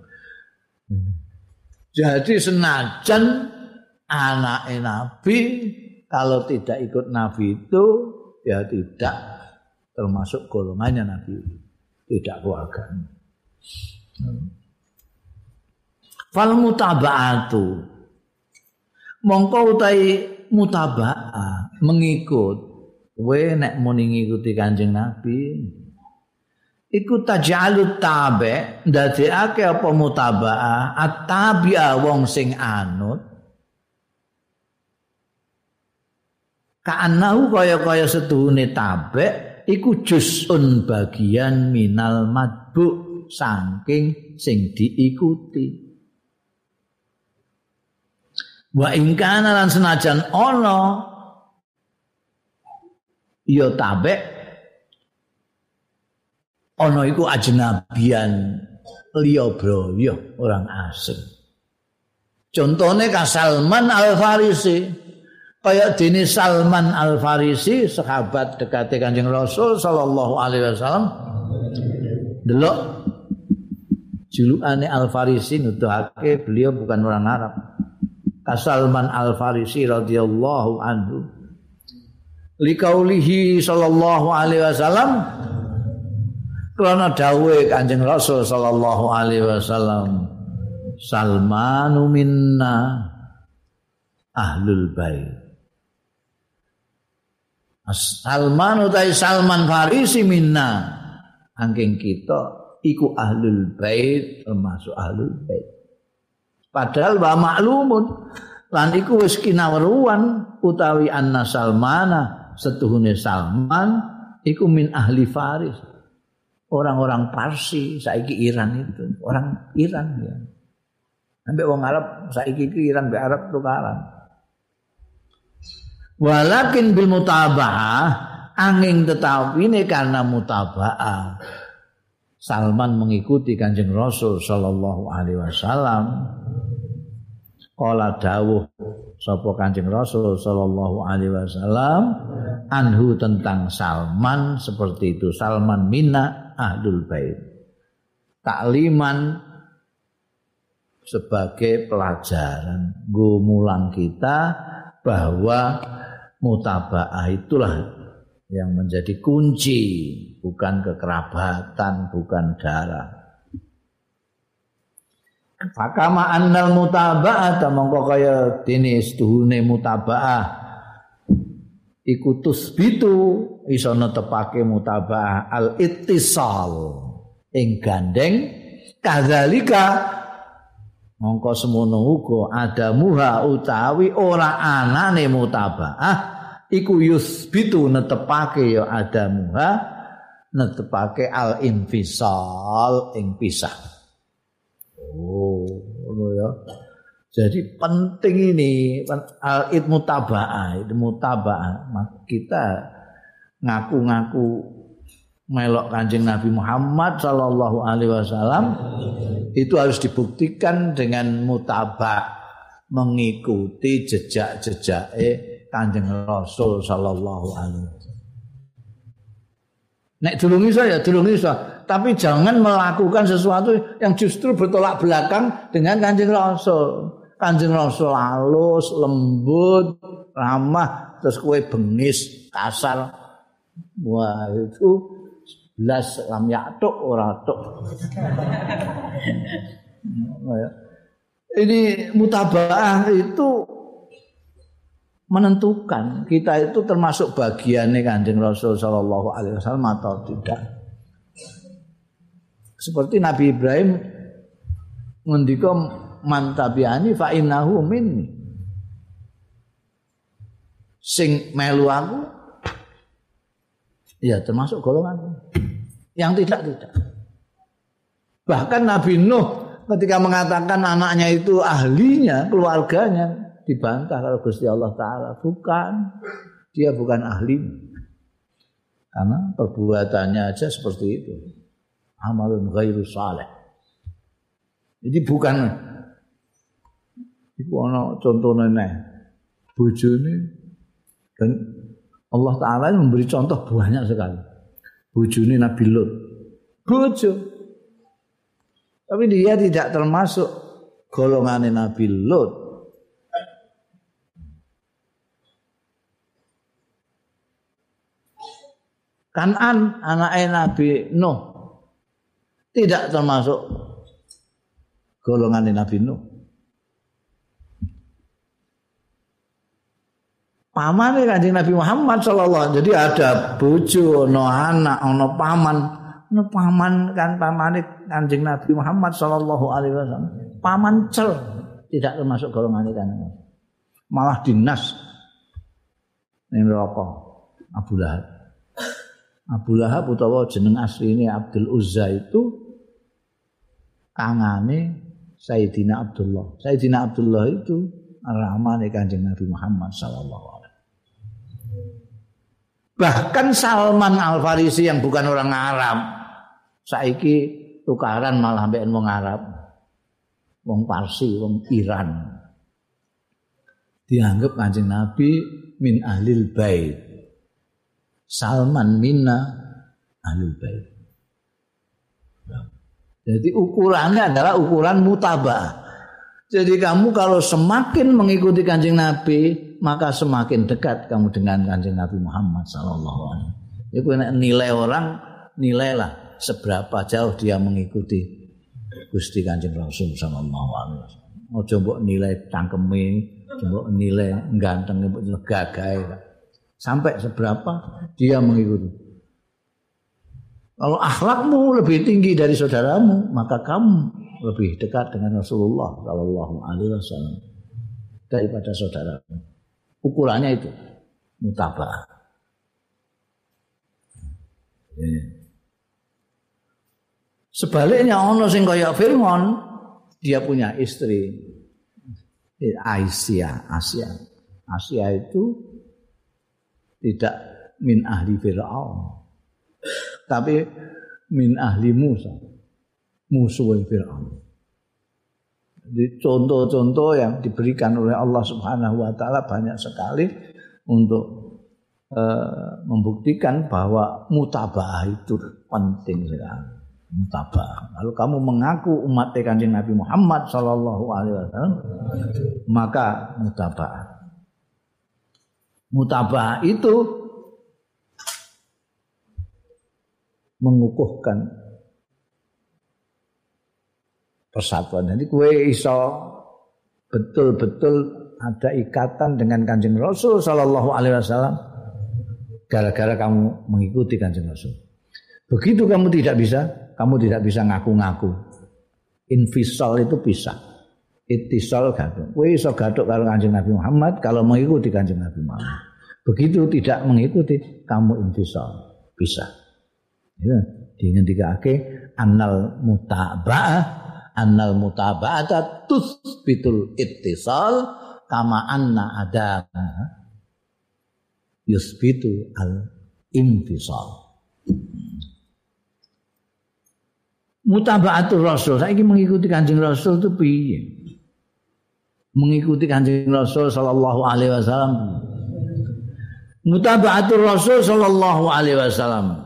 Jadi senajan anak Nabi kalau tidak ikut Nabi itu ya tidak. Termasuk golongannya Nabi tidak keluarganya. Fal mutaba'atu. Mongko utai mutaba'ah mengikut. We nek muni ngikuti Kanjeng Nabi iku taj'alu tabe ndadekake apa mutaba'ah at-tabi'a wong sing anut ka'annahu kaya-kaya setuhune tabe iku juz'un bagian minal madbu' saking sing diikuti. Wa ingkana lan senajan ana ya tabek ana iku ajnabian liya broyo orang asing. Contohnya ka Salman Al Farisi, kayak dini Salman Al Farisi, sahabat dekat Kanjeng Rasul Sallallahu Alaihi Wasallam, delok julukane Al Farisi nuduhake beliau bukan orang Arab. Kasalman Al Farisi radhiyallahu anhu. Likaulihi sallallahu alaihi wasallam karena dawuhe Kanjeng Rasul sallallahu alaihi wasallam Salmanu minna ahlul bait. Salman utai Salman Farisi minna. Angking kita iku ahlul bait termasuk ahlul bait. Padahal wa maklumun lan iku wis kinawruan utawi anna salmana setuhune salman iku min ahli faris orang-orang Parsi saiki Iran itu. Orang Iran ya. Sampai wong Arab saiki itu Iran be Arab tukaran. Walakin bil mutaba'ah angin tetapi ini karena mutaba'ah Salman mengikuti Kanjeng Rasul sallallahu alaihi wasallam. Kala dawuh sapa Kanjeng Rasul sallallahu alaihi wasallam anhu tentang Salman seperti itu Salman minna ahlul bait. Takliman sebagai pelajaran gumulang kita bahwa mutabaah itulah yang menjadi kunci bukan kekerabatan bukan darah Fakama annal mutaba'ah mongko kaya dene setuhune mutaba'ah. Iku tusbitu iso netepake mutaba'ah al ittisal ing gandeng kadzalika mongko semono uga ada muha utawi ora anane mutaba'ah iku yusbitu netepake ya ada muha netepake al infisal ing pisah Oh, ngono ya. Jadi penting ini al id mutabaa, itu mutabaa. Kita ngaku-ngaku melok kanjeng Nabi Muhammad Sallallahu Alaihi Wasallam itu harus dibuktikan dengan mutaba mengikuti jejak-jejak kanjeng Rasul Sallallahu Alaihi Wasallam. Nek iso ya iso, tapi jangan melakukan sesuatu yang justru bertolak belakang dengan Kanjeng Rasul. Kanjeng Rasul halus, lembut, ramah, terus kue bengis, kasar. Wah, itu belas lam yatuk ora tuk. Ini mutabaah itu menentukan kita itu termasuk bagiannya kanjeng Rasul Shallallahu Alaihi Wasallam atau tidak. Seperti Nabi Ibrahim ngendika mantabiani fa innahu minni. Sing melu aku ya termasuk golongan. Yang tidak tidak. Bahkan Nabi Nuh ketika mengatakan anaknya itu ahlinya, keluarganya, dibantah kalau Gusti Allah taala bukan dia bukan ahli karena perbuatannya aja seperti itu amalun ghairu saleh. Jadi bukan. Itu ana contohnya nih. Bojone dan Allah taala memberi contoh banyak sekali. Bojone Nabi Lut. Bojo. Tapi dia tidak termasuk golongan Nabi Lut. Kanan anak Nabi Nuh tidak termasuk golongan Nabi Nuh. Paman kanjeng Nabi Muhammad Sallallahu Jadi ada bojo, no anak, no paman, no paman kan paman kanjeng Nabi Muhammad Sallallahu Alaihi Wasallam. Paman cel tidak termasuk golongan ini kan. Malah dinas ini rokok Abu Lahab. Abu Lahab utawa jeneng asli ini Abdul Uzza itu kangane Sayyidina Abdullah. Sayyidina Abdullah itu ramane Kanjeng Nabi Muhammad sallallahu alaihi Bahkan Salman Al Farisi yang bukan orang Arab saiki tukaran malah mbek wong Arab. Wong Parsi, wong Iran. Dianggap Kanjeng Nabi min ahlil bait. Salman minna ahlul bait. Jadi ukurannya adalah ukuran mutabah. Jadi kamu kalau semakin mengikuti kanjeng Nabi, maka semakin dekat kamu dengan kanjeng Nabi Muhammad Sallallahu Alaihi Wasallam. Nilai orang, nilailah seberapa jauh dia mengikuti Gusti Kanjeng Rasul Sallallahu Alaihi Wasallam. Mau coba nilai cangkeme, coba nilai ganteng, gagah sampai seberapa dia mengikuti. Kalau akhlakmu lebih tinggi dari saudaramu, maka kamu lebih dekat dengan Rasulullah Shallallahu Alaihi Wasallam daripada saudaramu. Ukurannya itu mutabah. Ya. Sebaliknya ono sing kaya Firman, dia punya istri Aisyah, Asia. Asia itu tidak min ahli Fir'aun tapi min ahli Musa musuh Fir'aun Di contoh-contoh yang diberikan oleh Allah Subhanahu wa taala banyak sekali untuk uh, membuktikan bahwa mutabah itu penting sekali. Mutabah. Kalau kamu mengaku umat Kanjeng Nabi Muhammad sallallahu alaihi wasallam, maka mutabah. Mutabah itu mengukuhkan persatuan. Jadi kue iso betul-betul ada ikatan dengan kanjeng Rasul Shallallahu Alaihi Wasallam gara-gara kamu mengikuti kanjeng Rasul. Begitu kamu tidak bisa, kamu tidak bisa ngaku-ngaku. Invisal itu bisa. Itisal gaduk. Kue iso gaduk kalau kanjeng Nabi Muhammad kalau mengikuti kanjeng Nabi Muhammad. Begitu tidak mengikuti, kamu invisal bisa. Ya, diingatkan anal mutaba'ah annal mutaba'ata tuthbitul ittisal kama anna ada yusbitu al infisal mutaba'atul rasul saya ingin mengikuti kanjeng rasul itu piye mengikuti kanjeng rasul sallallahu alaihi wasallam mutaba'atul rasul sallallahu alaihi wasallam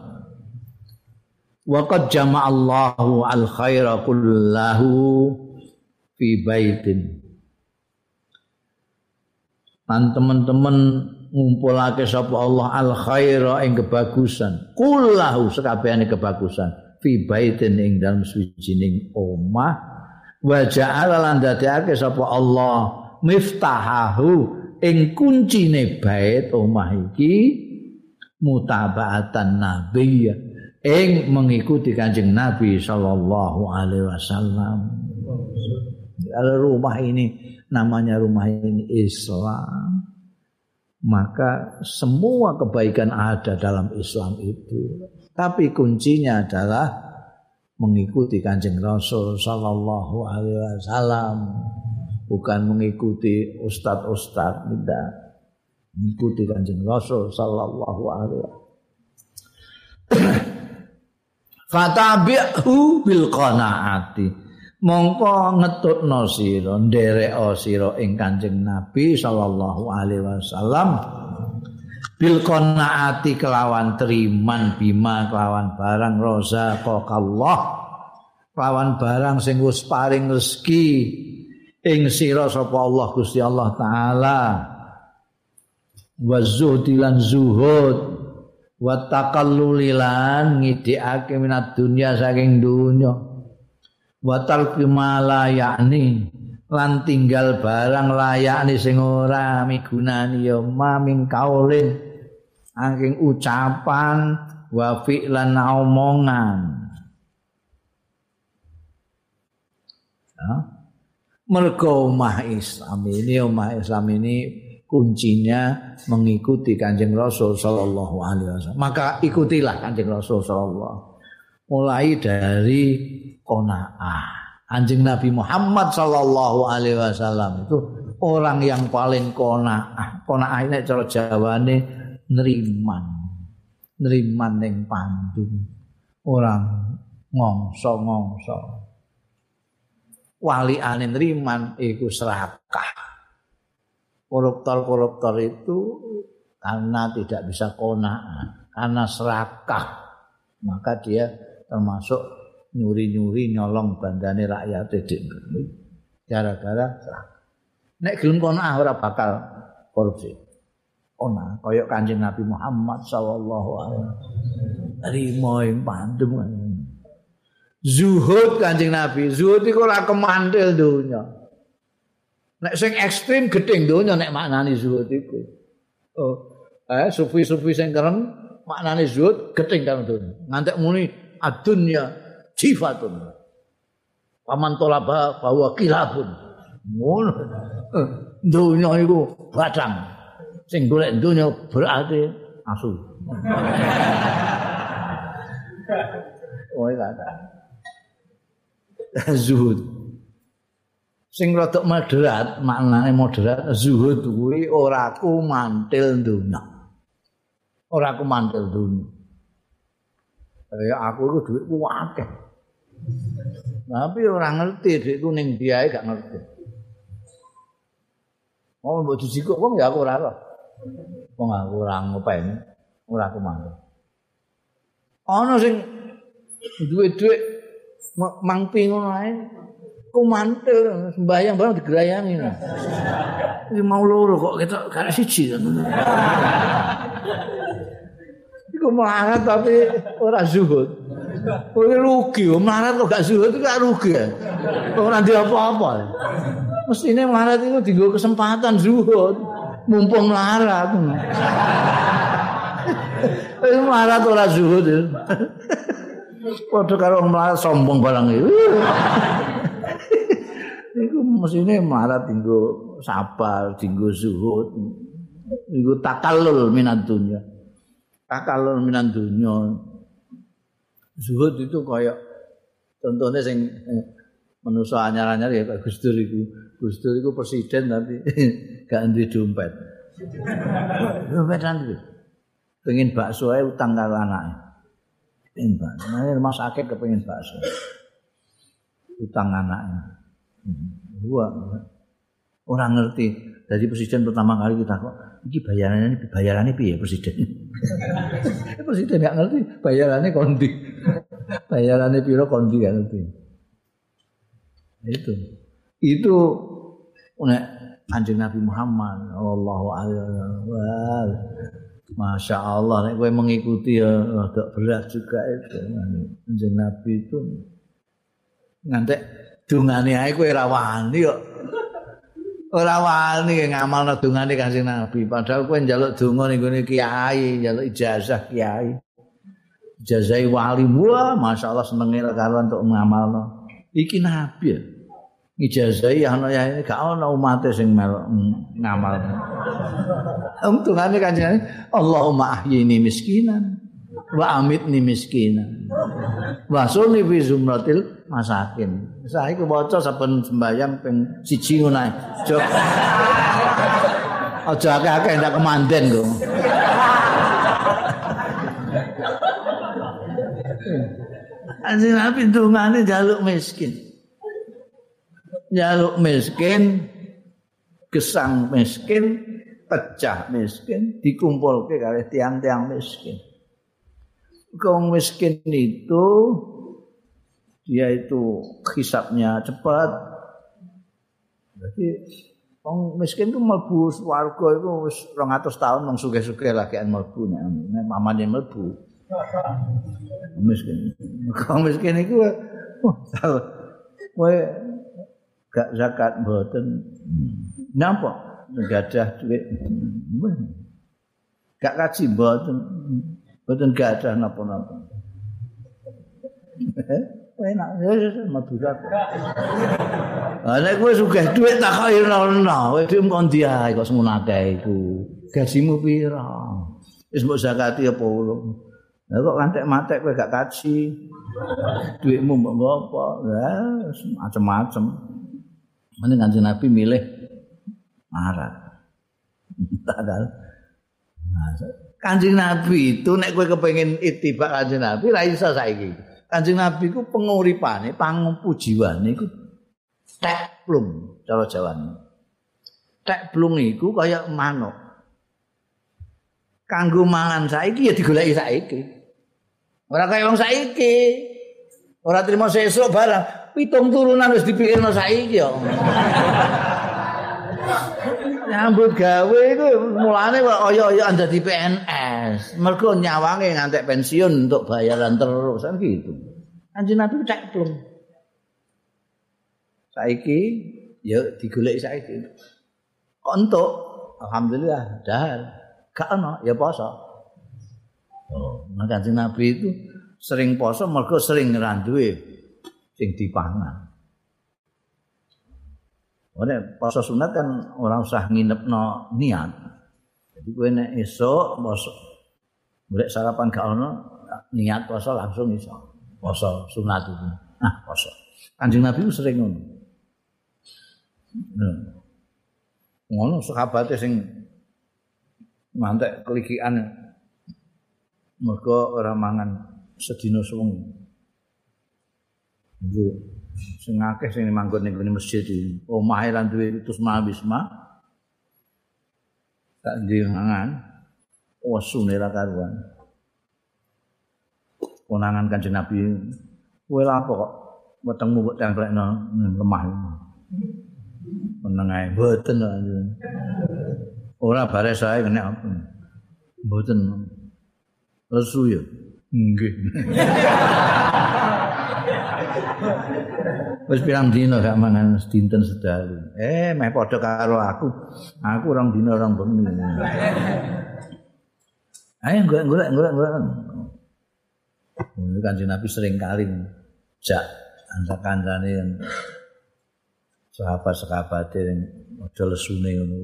Waqad jama'allahu al-khaira kullahu fi baitin. Lan teman-teman ngumpulake sapa Allah al khaira ing kebagusan. Kullahu sekabehane kebagusan fi baitin ing dalam suwijining omah wa ja'ala lan dadekake sapa Allah miftahahu ing kuncine bait omah iki mutaba'atan nabiyyah ing mengikuti kanjeng Nabi Shallallahu Alaihi Wasallam. Kalau rumah ini namanya rumah ini Islam, maka semua kebaikan ada dalam Islam itu. Tapi kuncinya adalah mengikuti kanjeng Rasul Shallallahu Alaihi Wasallam, bukan mengikuti ustadz-ustadz tidak. Mengikuti kanjeng Rasul Shallallahu Alaihi Wasallam. fatabi'hu bil qanaati mongko ngetutno sira nderek sira ing Kanjeng Nabi sallallahu alaihi wasallam bil qanaati kelawan teriman bima kelawan barang roza Allah kelawan barang sing wis paring rezeki ing sira sapa Allah Gusti Allah taala. Wa zuhdilan zuhud wa taqallulilan ngidikake minat dunya saking dunya. Wa talqi yakni lan tinggal barang layakne sing ora migunani ya maming kaulin angking ucapan wa fi'lan omongan ya. mergo omah Islam ini omah Islam ini kuncinya mengikuti Kanjeng Rasul sallallahu alaihi wasallam. Maka ikutilah Kanjeng Rasul sallallahu mulai dari qanaah. Anjing Nabi Muhammad sallallahu alaihi wasallam itu orang yang paling qanaah. Qanaah ini cara Jawane neriman. Neriman ning pandu. Orang ngongso-ngongso. Wali ane neriman iku serakah. koruptor-koruptor itu karena tidak bisa konaan, karena serakah, maka dia termasuk nyuri-nyuri nyolong bandane rakyat itu gara-gara nek gelem konaan ora bakal korupsi. Ona kaya kanjeng Nabi Muhammad sallallahu alaihi wasallam. Rimo ing pandem zuhud kanjeng Nabi. Zuhud iku ora kemantil dunya Nek sing ekstrim gedeng donya nek maknane zuhud iku. Oh, eh sufi-sufi sing keren maknane zuhud gedeng kan donya. Ngantek muni adunya sifatun. Paman tolaba bahwa kilabun. Ngono. Donya iku badang. Sing golek donya berarti asu. Oh, iya kata. Zuhud. sing rada moderat maknane moderat zuhud kuwi ora ku mantil dunya ora ku mantil dunya kaya aku iku dhuwitku akeh Tapi ora ngerti dhekku ning diae gak ngerti. Oh, mbok dijikuk wong ya aku ora ora. Wong aku ora ngopeni, ora kemana. Ana sing duwe dhuwit mangpi ngono ae. Ku mantel sembahyang barang digerayangi. Iki mau loro kok ketok gak siji. Iku melarat tapi ora zuhud. Kowe rugi, melarat kok gak zuhud itu gak rugi. Ora ndi apa-apa. Mestine melarat itu dienggo kesempatan zuhud. Mumpung melarat. Wis melarat ora zuhud. Padha karo melarat sombong barang itu. Iku mesine marat dinggo sabar, dinggo zuhud. Iku takallul minat dunya. Takallul minat dunya. Zuhud itu kayak contohnya sing manusa anyar-anyar ya kayak Gus Dur iku. Gus Dur iku presiden tapi gak duwe dompet. Dompet nanti. Pengen bakso ae utang karo anake. Pengen bakso. Nah, rumah sakit kepengen bakso. Utang anaknya. Dua. Orang ngerti. Jadi presiden pertama kali kita kok, ini bayarannya ini bayarannya piye presiden? presiden nggak ngerti bayarannya kondi. bayarannya piro kondi nggak ngerti. Itu. Itu nek Anjing Nabi Muhammad Allahu akbar. Masya Allah, nek gue mengikuti ya agak berat juga itu. Anjing Nabi itu ngantek dungane ae kowe ora wani kok. Ora wani ngamalno dungane Kanjeng Nabi, padahal kowe njaluk donga ning gone kiai, njaluk ijazah kiai. Ijazah wali wah, masyaallah senenge karo untuk ngamalno. Iki nabi ya. Ijazah ana ya gak ana umat sing ngamal. Untungane Kanjeng Allahumma ahyini miskinan wa amitni miskinan. Wa sunni fi zumratil masakin. Saiki waca saben sembayang ping siji ngono ae. Aja akeh-akeh ndak kemanden kok. Anjing Nabi dungane jaluk miskin. Jaluk miskin, gesang miskin, pecah miskin, dikumpulke kali tiang-tiang miskin. Kau miskin itu dia itu hisapnya cepat. Jadi wong miskin itu mlebu swarga itu wis 200 tahun wong sugih-sugih lagi mlebu nek mamane mlebu. Miskin. Wong miskin iku kowe gak zakat mboten. Napa? Gadah duit. Gak kaji mboten. Mboten gadah napa-napa. enak ya mlebu zakat. Lah nek kowe sugih dhuwit tak kok ira-ira, kowe dhuwit kok ndi ae kok semono akeh iku. Gajimu pira? Wis mbok zakati apa ulung? Lah kok kantek-matek kowe gak kaji. Dhuwitmu mbok ngopo? Lah macam-macam. Mending kanjeng Nabi milih marah. Padahal Kanjeng Nabi itu nek kowe kepengin itibak Kanjeng Nabi ra iso saiki. Kanjeng Nabi ku penguripane, pangpujiwane iku tek plung cara Jawane. Tek plung iku kaya manuk. Kanggo mangan saiki ya digoleki saiki. Ora kaya wong saiki. Ora trimo sesuk barang, pitung turunan wis dipikirno saiki ya. Nyambut gawe iku mulane kok kaya-kaya dadi PNS. Mergo nyawange ngantek pensiun untuk bayaran terus kan gitu. Kanjeng Nabi cek plung. Saiki ya digoleki saiki. Kok entuk? Alhamdulillah dahar. Gak ono ya poso. Oh, Kanjeng Nabi itu sering poso mergo sering ngeranduwe sing dipangan. Ora poso sunat kan ora usah nginepno niat. Jadi kowe nek esuk poso golek sarapan gak ono niat poso langsung iso. Poso sunat itu. Nah, poso. Kanjeng Nabi ku sering ngono. Nah. Ngono sahabate sing mantek kelikian mergo ora mangan sedina suwengi. Sing akeh sing manggon ning masjid iki. Omahe lan duwe tusma wisma. Tak ndiangan wasune ra karuan. Konangan kanjeng Nabi. Kowe lha kok wetengmu kok templekno lemah meneng ae. Mboten ora bare sae kene apa. Mboten. Lesu ya? Nggih Wis pirang dina gak mangan dinten sedalu. Eh, meh padha karo aku. Aku orang dina orang bengi. Ayo golek golek golek Ini kanjeng Nabi sering kali jak kancane yang sahabat-sahabat yang model lesune ngono.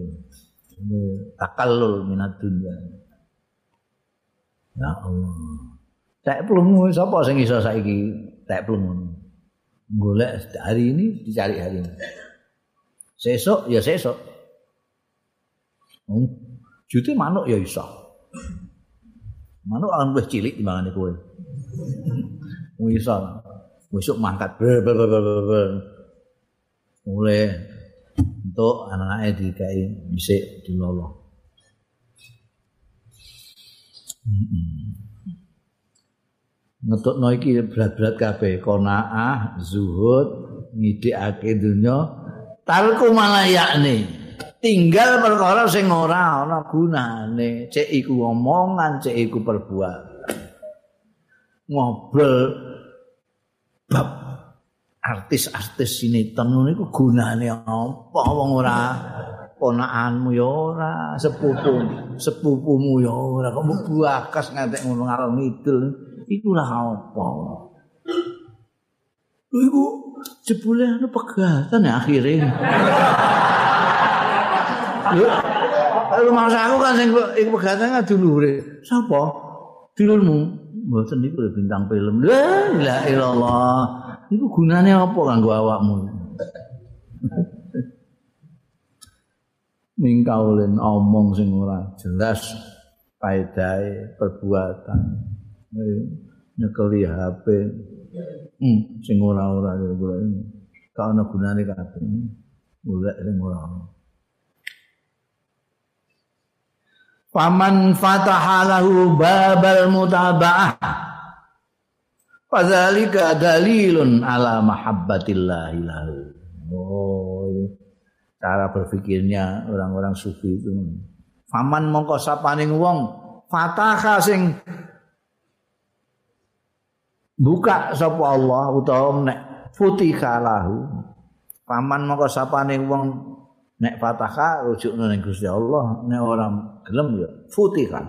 Ini takallul minat dunia. Ya Allah. Tak pelungu sapa sing iso saiki tak pelungu. Golek hari ini dicari hari ini. Sesok ya sesok. Hmm. Jute manuk ya iso. Manuk an wis cilik timbangane kowe. Wis iso. Besok mangkat. Mulai untuk anak-anaknya dikai bisa diloloh. Ngetuk no iki berat-berat kabeh. Konaah zuhud ngidikake dunya talku malah yakni. Tinggal perkara sing ora ana gunane. Cek iku omongan cek iku perbuatan. Ngobrol bab artis-artis sinetron niku gunane apa? Wong ora ponakanmu ya ora. Sepupu sepupumu ya ora. Kok buakas ngantek ngono ngarang ngidul iku lah apa lho iku jebule anu pegatan ya akhirnya Lalu masa aku kan sing iku pegatan kan dulure. Sapa? Dulurmu. Mboten niku bintang film. La ilaha illallah. Iku gunane apa kanggo awakmu? Mingkaulen omong sing ora jelas kaedahe perbuatan. Nyekeli HP hmm, sing ora-ora ya golek ka ana gunane kabeh. Golek sing ora Faman fataha lahu babal mutaba'ah. Fadzalika dalilun ala mahabbatillah lahu. Oh, cara berpikirnya orang-orang sufi itu. Faman mongko sapaning wong fataha sing buka sapa Allah utawa nek futiha lahu. Paman mongko sapane wong nek fataha rujukno ning Gusti Allah nek ora gelem ya futiha.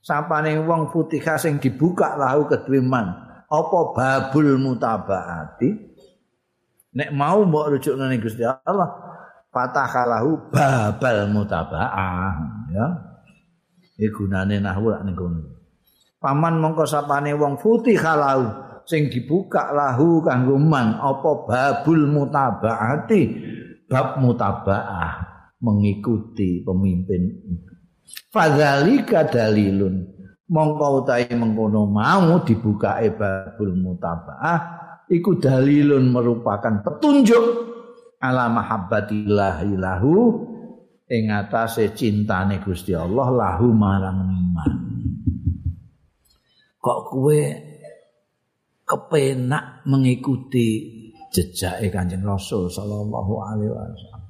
Sapane wong futiha sing dibuka lahu kedue man apa babul mutabaati? Nek mau mbok rujukno ning Gusti Allah fataha lahu babal mutabaah ya. Iki gunane nahwu ning kono paman mongko sapane wong futiha lahu sing dibuka lahu kanggo man apa babul mutabaati? Bab mutabaah mengikuti pemimpin. Fadzalika dalilun mongko utahe mengkono mau dibuka babul mutabaah iku dalilun merupakan petunjuk ala mahabbatillah lahu ing atase cintane Gusti Allah lahu marang iman kok kue kepenak mengikuti jejak Kanjeng Rasul sallallahu alaihi wasallam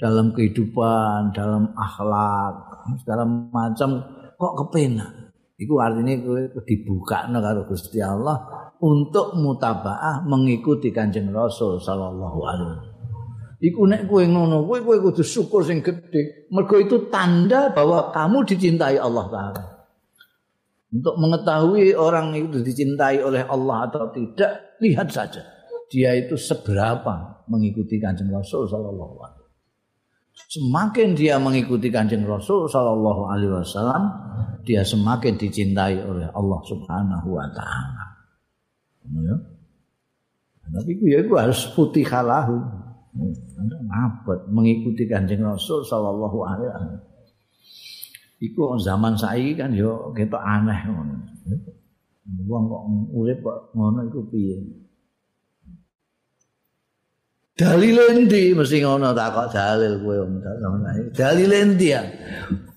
dalam kehidupan, dalam akhlak, segala macam kok kepenak. Iku artinya kowe dibuka karo Gusti Allah untuk mutabaah mengikuti Kanjeng Rasul sallallahu alaihi wasallam. Iku nek kowe ngono, kowe kowe kudu syukur sing gedhe. Mergo itu tanda bahwa kamu dicintai Allah taala. Untuk mengetahui orang itu dicintai oleh Allah atau tidak, lihat saja dia itu seberapa mengikuti kanjeng Rasul Sallallahu Alaihi. Semakin dia mengikuti kanjeng Rasul Sallallahu Alaihi Wasallam, dia semakin dicintai oleh Allah Subhanahu Wa Taala. Ya. Tapi ya itu harus putih halahu. Mengikuti kanjeng Rasul Sallallahu Alaihi Wasallam. Iku zaman saiki kan yo ketok aneh ngono. Wong kok urip kok ngono iku piye? dalil endi? Mesti ngono takok dalil kowe dalil endi ya?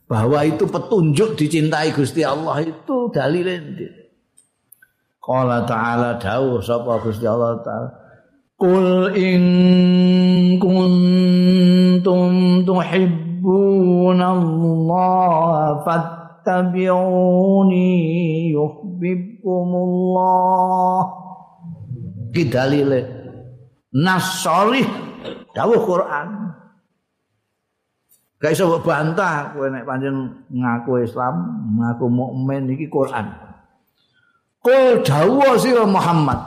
Bahwa itu petunjuk dicintai Gusti Allah itu dalil endi? Qala ta'ala dawuh sapa Gusti Allah ta'ala? Qul in kuntum tuhibbuna Allah fattabi'uni yuhibbukumullah Ki dalile nas solih dawuh Quran. Gak iso bantah kowe nek pancen ngaku Islam ngaku mukmin iki Quran. Kul dawuh sira Muhammad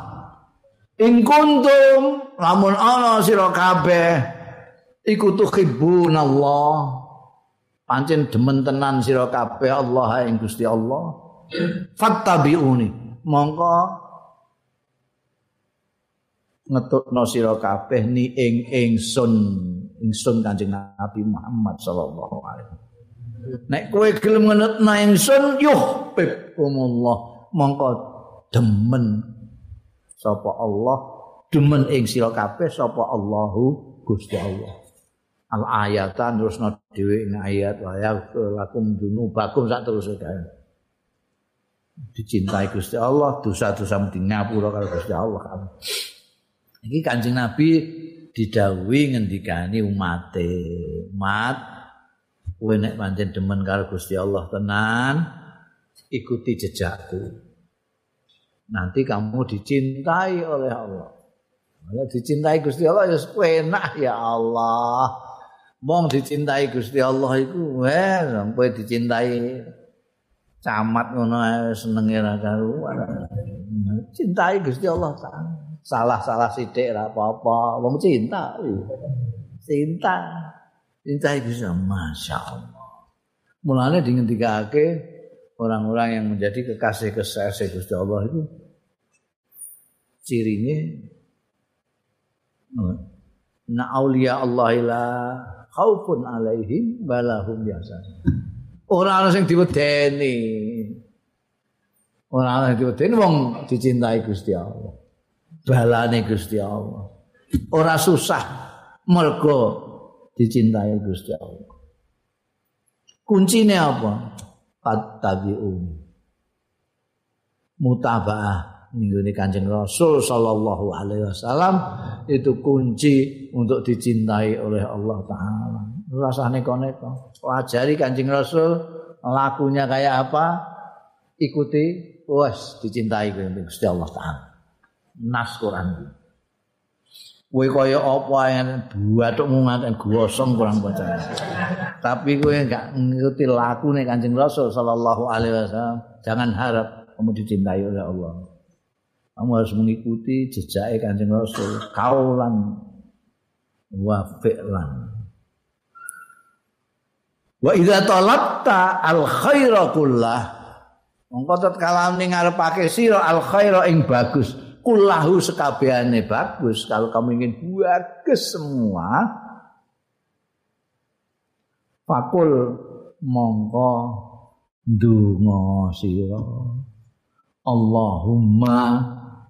ing kuntum lamun ana sira kabeh iku tuhibbunallah. Pancen demen tenan sira kabeh Allah ing Gusti Allah. Fattabi'uni. Mongko ngetutno sira kabeh ni ing ingsun ingsun Kanjeng Nabi Muhammad sallallahu alaihi Nek kowe gelem ngetutno ingsun yuh bikumullah mongko demen sapa Allah demen ing sira kabeh sapa Allahu Gusti Allah al ayatan terus dhewe ing ayat wa lakum dunubakum sak terus dicintai Gusti Allah dosa-dosa mesti ngapura karo Gusti Allah kamu Iki Kanjeng Nabi didhawuhi ngendikani umate. Umat kowe nek pancen demen karo Gusti Allah tenan, ikuti jejakku. Nanti kamu dicintai oleh Allah. Kalau dicintai Gusti Allah ya enak ya Allah. Mong dicintai Gusti Allah iku weh sampai dicintai camat ngono senenge ra karuan. Cintai Gusti Allah salah-salah sithik ora apa-apa. Wong cinta cinta cinta. Itu masya Allah mulanya dingentikake orang-orang yang menjadi kekasih kekasih Gusti Allah itu cirinya na aulia Allah ila khaufun alaihim balahum biasa orang yang diwedeni orang yang diwedeni wong dicintai Gusti Allah balane Gusti Allah. Ora susah mergo dicintai Gusti Allah. Kuncine apa? Fattabi'un. Mutabaah ninggone Kanjeng Rasul sallallahu alaihi wasallam itu kunci untuk dicintai oleh Allah taala. Rasane neko-neko. Wajari Kanjeng Rasul lakunya kayak apa? Ikuti, wes dicintai Gusti Allah taala. nas Quran. Kowe kaya apa yang bathukmu ngaten gosong kurang baca. Tapi kowe enggak ngikuti laku nih Kanjeng Rasul sallallahu alaihi wasallam, jangan harap kamu dicintai oleh Allah. Kamu harus mengikuti jejak Kanjeng Rasul. Kaulan. Wa fi'lan. Wa idza talabta al khaira kullah. Mongko tatkala ning ngarepake sira al khaira ing bagus, kullahu sekabehane bagus. Kalau kamu ingin bagus semua fakul mongko ndonga sira. Allahumma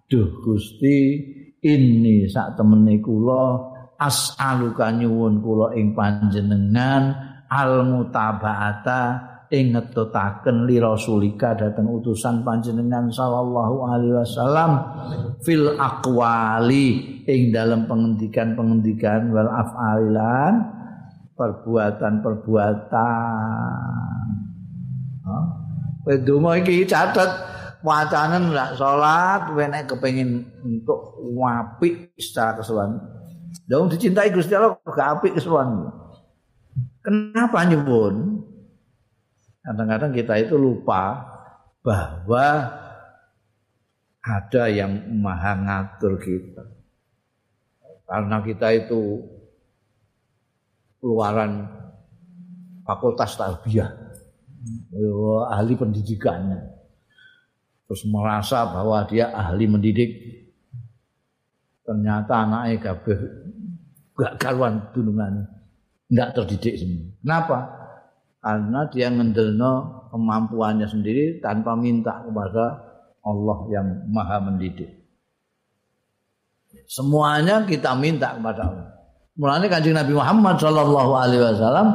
duh Gusti ini sak temene kula as'aluka nyuwun kula ing panjenengan al mutabaata ing ngetutaken li rasulika dateng utusan panjenengan sallallahu alaihi wasallam fil aqwali ing dalam pengendikan-pengendikan wal af'alilan perbuatan-perbuatan. Kowe donga iki catet wacanen ndak salat kowe nek kepengin untuk apik secara keseluruhan. Dong dicintai Gusti Allah gak apik keseluruhan. Kenapa nyebut? kadang-kadang kita itu lupa bahwa ada yang maha ngatur kita. Karena kita itu keluaran fakultas tarbiyah, ahli pendidikannya. Terus merasa bahwa dia ahli mendidik. Ternyata anaknya kabeh gak karuan dunungan, gak terdidik semua. Kenapa? karena dia ngendelno kemampuannya sendiri tanpa minta kepada Allah yang maha mendidik. Semuanya kita minta kepada Allah. Mulanya kanjeng Nabi Muhammad Shallallahu Alaihi Wasallam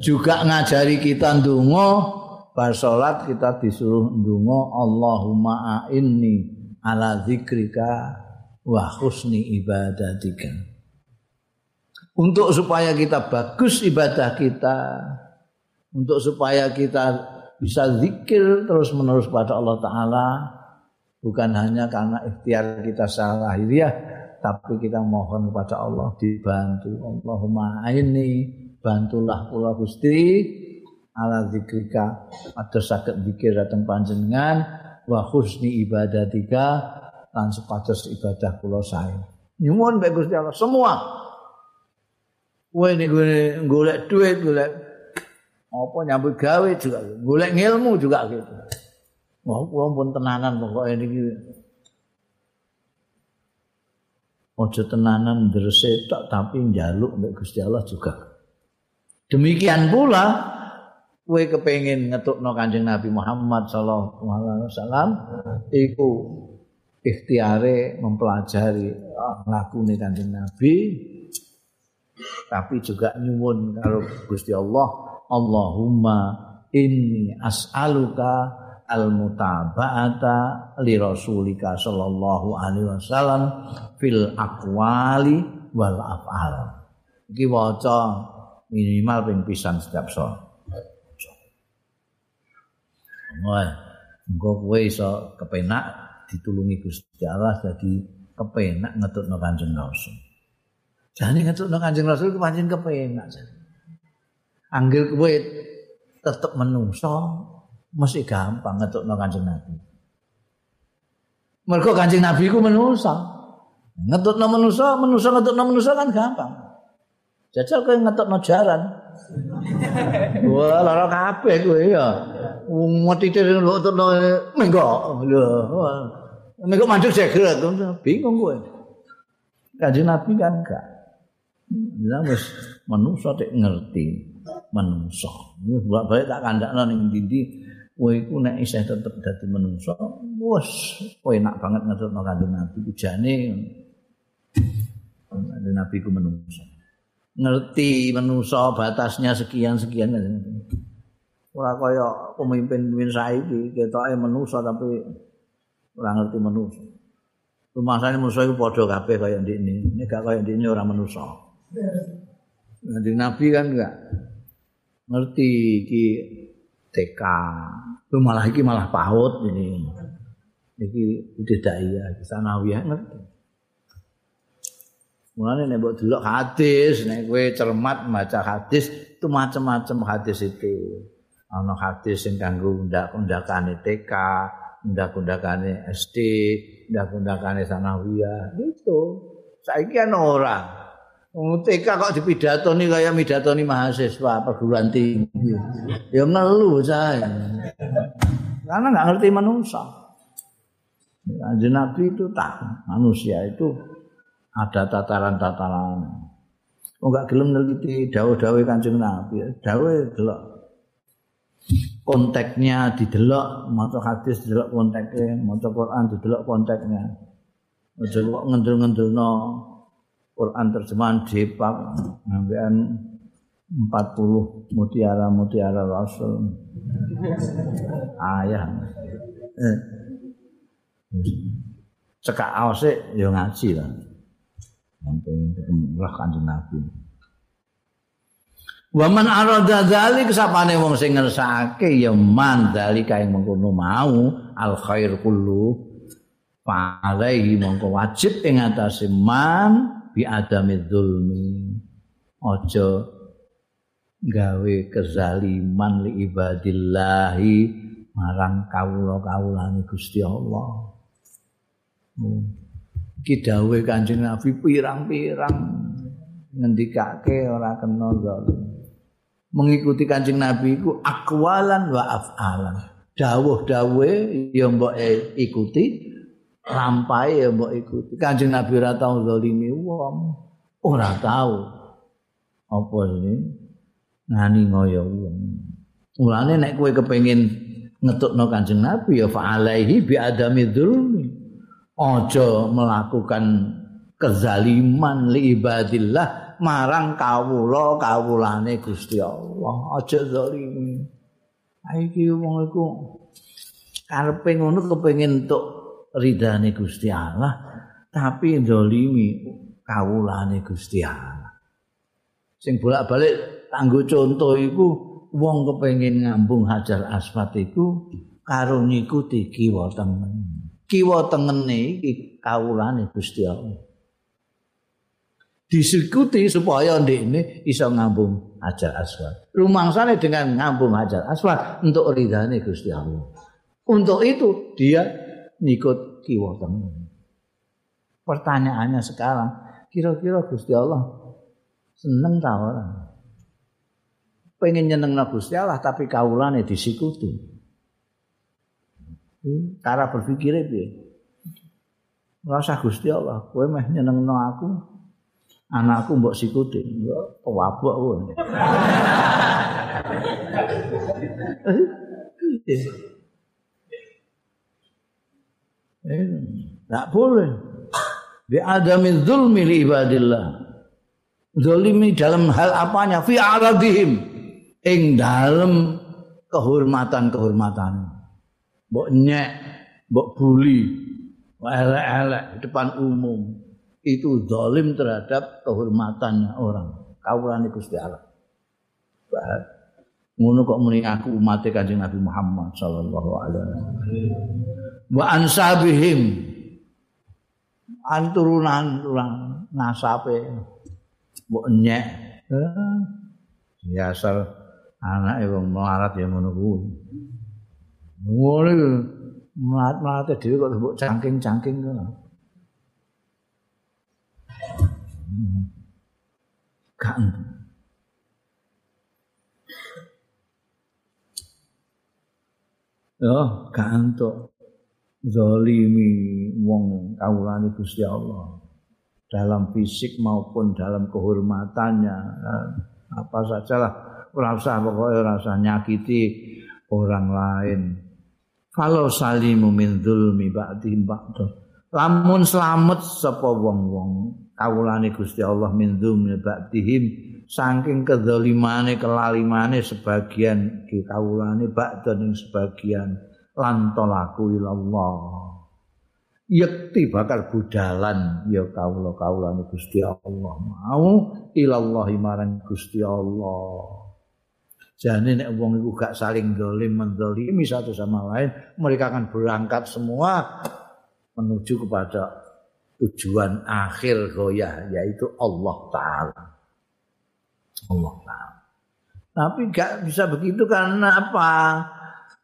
juga ngajari kita ndungo bar salat kita disuruh ndungo Allahumma a'inni ala zikrika wa husni ibadatika. Untuk supaya kita bagus ibadah kita, untuk supaya kita bisa zikir terus menerus pada Allah Taala, bukan hanya karena ikhtiar kita secara lahiriah, tapi kita mohon kepada Allah dibantu Allahumma ini bantulah kula Gusti ala zikrika. Ada sakit zikir datang panjenengan. Wa husni ibadatika. Lan sepados ibadah kula sae. Nyuwun bae Gusti Allah semua. Kowe nek golek duit golek apa nyambut gawe juga golek ilmu juga gitu. Wah, kula pun tenanan pokoknya niki. Ojo tenanan bersetok tapi njaluk mbek Gusti Allah juga. Demikian pula kowe kepengin ngetukno Kanjeng Nabi Muhammad sallallahu alaihi wasallam iku ikhtiare mempelajari lakune Kanjeng Nabi tapi juga nyuwun karo Gusti Allah Allahumma inni as'aluka al mutaba'ata li rasulika sallallahu alaihi wasallam fil aqwali wal af'al. Iki waca minimal ping pisan setiap salat Wah, engko kowe iso kepenak ditulungi Gusti Allah dadi kepenak ngetutno Kanjeng Rasul. Jane ngetutno Kanjeng Rasul ku pancen kepenak. Anggil kowe tetep menungso mesti gampang ngetukno Kanjeng Nabi. Mergo Kanjeng Nabi ku manusa. Ngetukno manusa, manusa ngetukno manusa kan gampang. Jajal kowe ngetukno jaran. Wah, lara kabeh kowe ya. Wong motite lho ngetukno mengko. Lho. Mengko mandek segera bingung kowe. Kanjeng Nabi kan enggak. Ya wis manusa tek ngerti manusa. Wis balik tak kandakno ning ndi kowe iku nek isih tetep dadi manungsa wis enak banget ngetutno kanjeng Nabi ku jane kanjeng Nabi ku manungsa ngerti manungsa batasnya sekian sekian ora kaya pemimpin-pemimpin saiki ketoke manungsa tapi ora ngerti manungsa rumasane manungsa iku padha kabeh kaya ndekne nek gak kaya ndekne ora manungsa Kanjeng Nabi kan enggak ngerti iki TK. Itu malah iki malah paut ini. Iki udah daya, sanawiyah ngerti. Mulane nek mbok delok hadis, nek kowe cermat maca hadis, itu macam-macam hadis itu. Ana hadis sing kanggo undak-undakane TK, undak-undakane SD, undak-undakane sanawiyah. Gitu. Saiki ana orang. TK kok dipidatoni kaya midatoni mahasiswa perguruan tinggi. Ya ngeluh saya. Karena nggak ngerti manusia. Kanjeng Nabi itu tak manusia itu ada tataran-tataran. Oh enggak gelem neliti dawuh-dawuh Kanjeng Nabi. Dawuh delok konteksnya didelok, maca hadis didelok konteksnya, maca Quran didelok konteksnya. Aja kok ngendel-ngendelno Quran terjemahan Jepak ngambilan 40 mutiara-mutiara Rasul ayah eh. cekak awase ya ngaji lah sampai roh kanjeng Nabi Waman arada dzalik sapane wong sing ngersake ya man dzalika ing mengkono mau al khair kullu fa alaihi mongko wajib ing atase man bi adami dzulmi aja gawe kezaliman li ibadillahi marang kawula-kawulane Gusti Allah. Iki dawuhe Kanjeng Nabi pirang-pirang ngendikake ora kena zalim. Mengikuti Kanjeng Nabi iku akwalan wa afalan. Dawuh-dawuhe ya mbok ikuti, rampai ya mbok ikuti. Kanjeng Nabi ora tau zalimi wong. Ora tau. Apa ini? Ngani ngoyo wong. Mulane nek kowe kepengin ngetukno Kanjeng Nabi ya fa alaihi bi adami dzulmi. Aja melakukan kezaliman li ibadillah marang kawula kawulane Gusti Allah. Aja zalimi. Iki wong iku karepe ngono kepengin entuk ridane Gusti Allah tapi zalimi kawulane Gusti Allah. Sing bolak-balik tanggo contoh iku wong kepengin ngambung hajar aswad iku karo ngikuti kiwa tengen. Kiwa tengene iki kawulane Gusti Allah disikuti supaya ndekne iso ngambung Hajar Aswad. Rumangsane dengan ngambung Hajar Aswad untuk ridhane Gusti Allah. Untuk itu dia ngikut kiwa tengen. Pertanyaannya sekarang, kira-kira Gusti Allah seneng ta ora? Pengen nyenengno Gusti Allah tapi kawulane disikuti. Hmm, cara berpikirnya piye? Rasa Gusti Allah, kowe meh nyenengno aku, anakku mbok sikuti wabuk kowe Tak boleh. Bi adami zulmi li ibadillah. Zalimi dalam hal apanya? Fi aradihim. Ing dalam kehormatan-kehormatan. Mbok nyek, mbok buli, elek-elek depan umum. Itu zalim terhadap kehormatannya orang. Kawulane Gusti Allah. Ngono kok muni aku umat Kanjeng Nabi Muhammad sallallahu alaihi wasallam. Wa ansabihim anturunan turunan nasape mbok. Ya asal anake wong melarat ya ngono kuwi. Ngono melarat-melarat dhewe kok mbok cangking-cangking ngono. Gak Oh, gak entuk. Zalimi wong kawulane Gusti Allah. Dalam fisik maupun dalam kehormatannya. Apa sajalah. Ora usah pokoke ora usah nyakiti orang lain. Kalau salimu min dzulmi ba'di ba'du lamun selamat sapa wong-wong kawulane Gusti Allah min dzumni ba'dihim saking kedzalimane kelalimane sebagian di kawulane ba'da sebagian lan tolaku ilallah. Yakti bakal budalan ya kawula kawulane Gusti Allah. Mau ilallah marang Gusti Allah. Jane nek wong iku gak saling dolim mendolimi satu sama lain, mereka akan berangkat semua menuju kepada tujuan akhir goyah yaitu Allah Ta'ala. Allah Ta'ala. Tapi gak bisa begitu karena apa?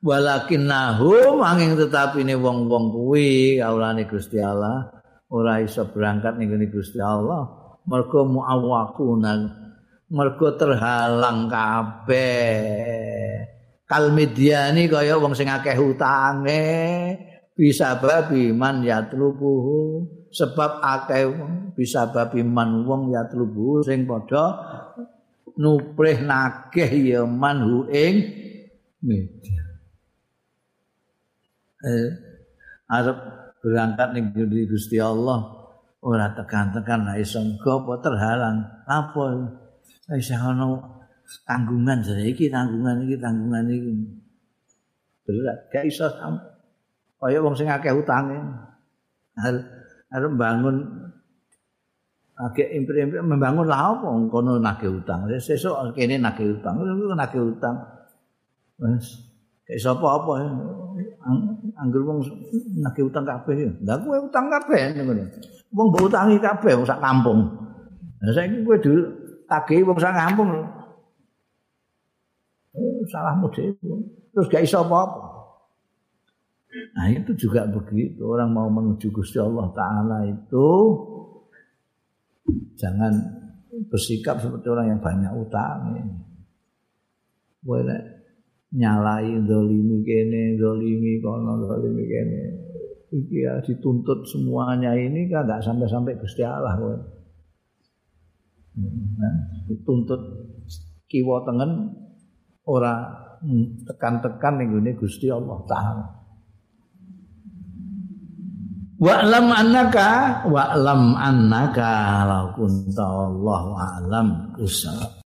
Walakin nahu manging tetapi ini wong-wong kuwi kaulane Gusti Allah ora iso berangkat ning Gusti Allah mergo muawwaquna mergo terhalang kabeh kal mediani kaya wong sing akeh bisa babi man yatlubuhu sebab akeh bisa babi man wong ya tlubu sing padha nuprih nagih ya manhu ing media. Eh arep berangkat ning Gusti Allah? Ora tekan-tekan ra iso apa terhalang? Apa? Wis ana tanggungan iki tanggungan iki tanggungan iki. Berat gak iso kaya wong sing akeh utange arep bangun agek impri-impri membangun lah apa? Kono nagih utang. Sesuk kene nagih utang. Nagih utang. Wis. Kaya sapa apa anggur wong nagih utang kabeh lha kowe utang kabeh ngono wong mbok utangi kabeh wong sak kampung. Lha saiki kowe dhewe tagih wong sak kampung. Salahmu dhewe terus gak iso apa-apa Nah itu juga begitu orang mau menuju Gusti Allah Taala itu jangan bersikap seperti orang yang banyak utang. Boleh nyalai dolimi kene, dolimi kono, dolimi kene. Iki ya dituntut semuanya ini kan nggak sampai-sampai Gusti Allah. Nah, dituntut kiwa tengen ora tekan-tekan ning Gusti Allah Taala. Wa'lam annaka wa'lam annaka la kunta wallahu a'lam.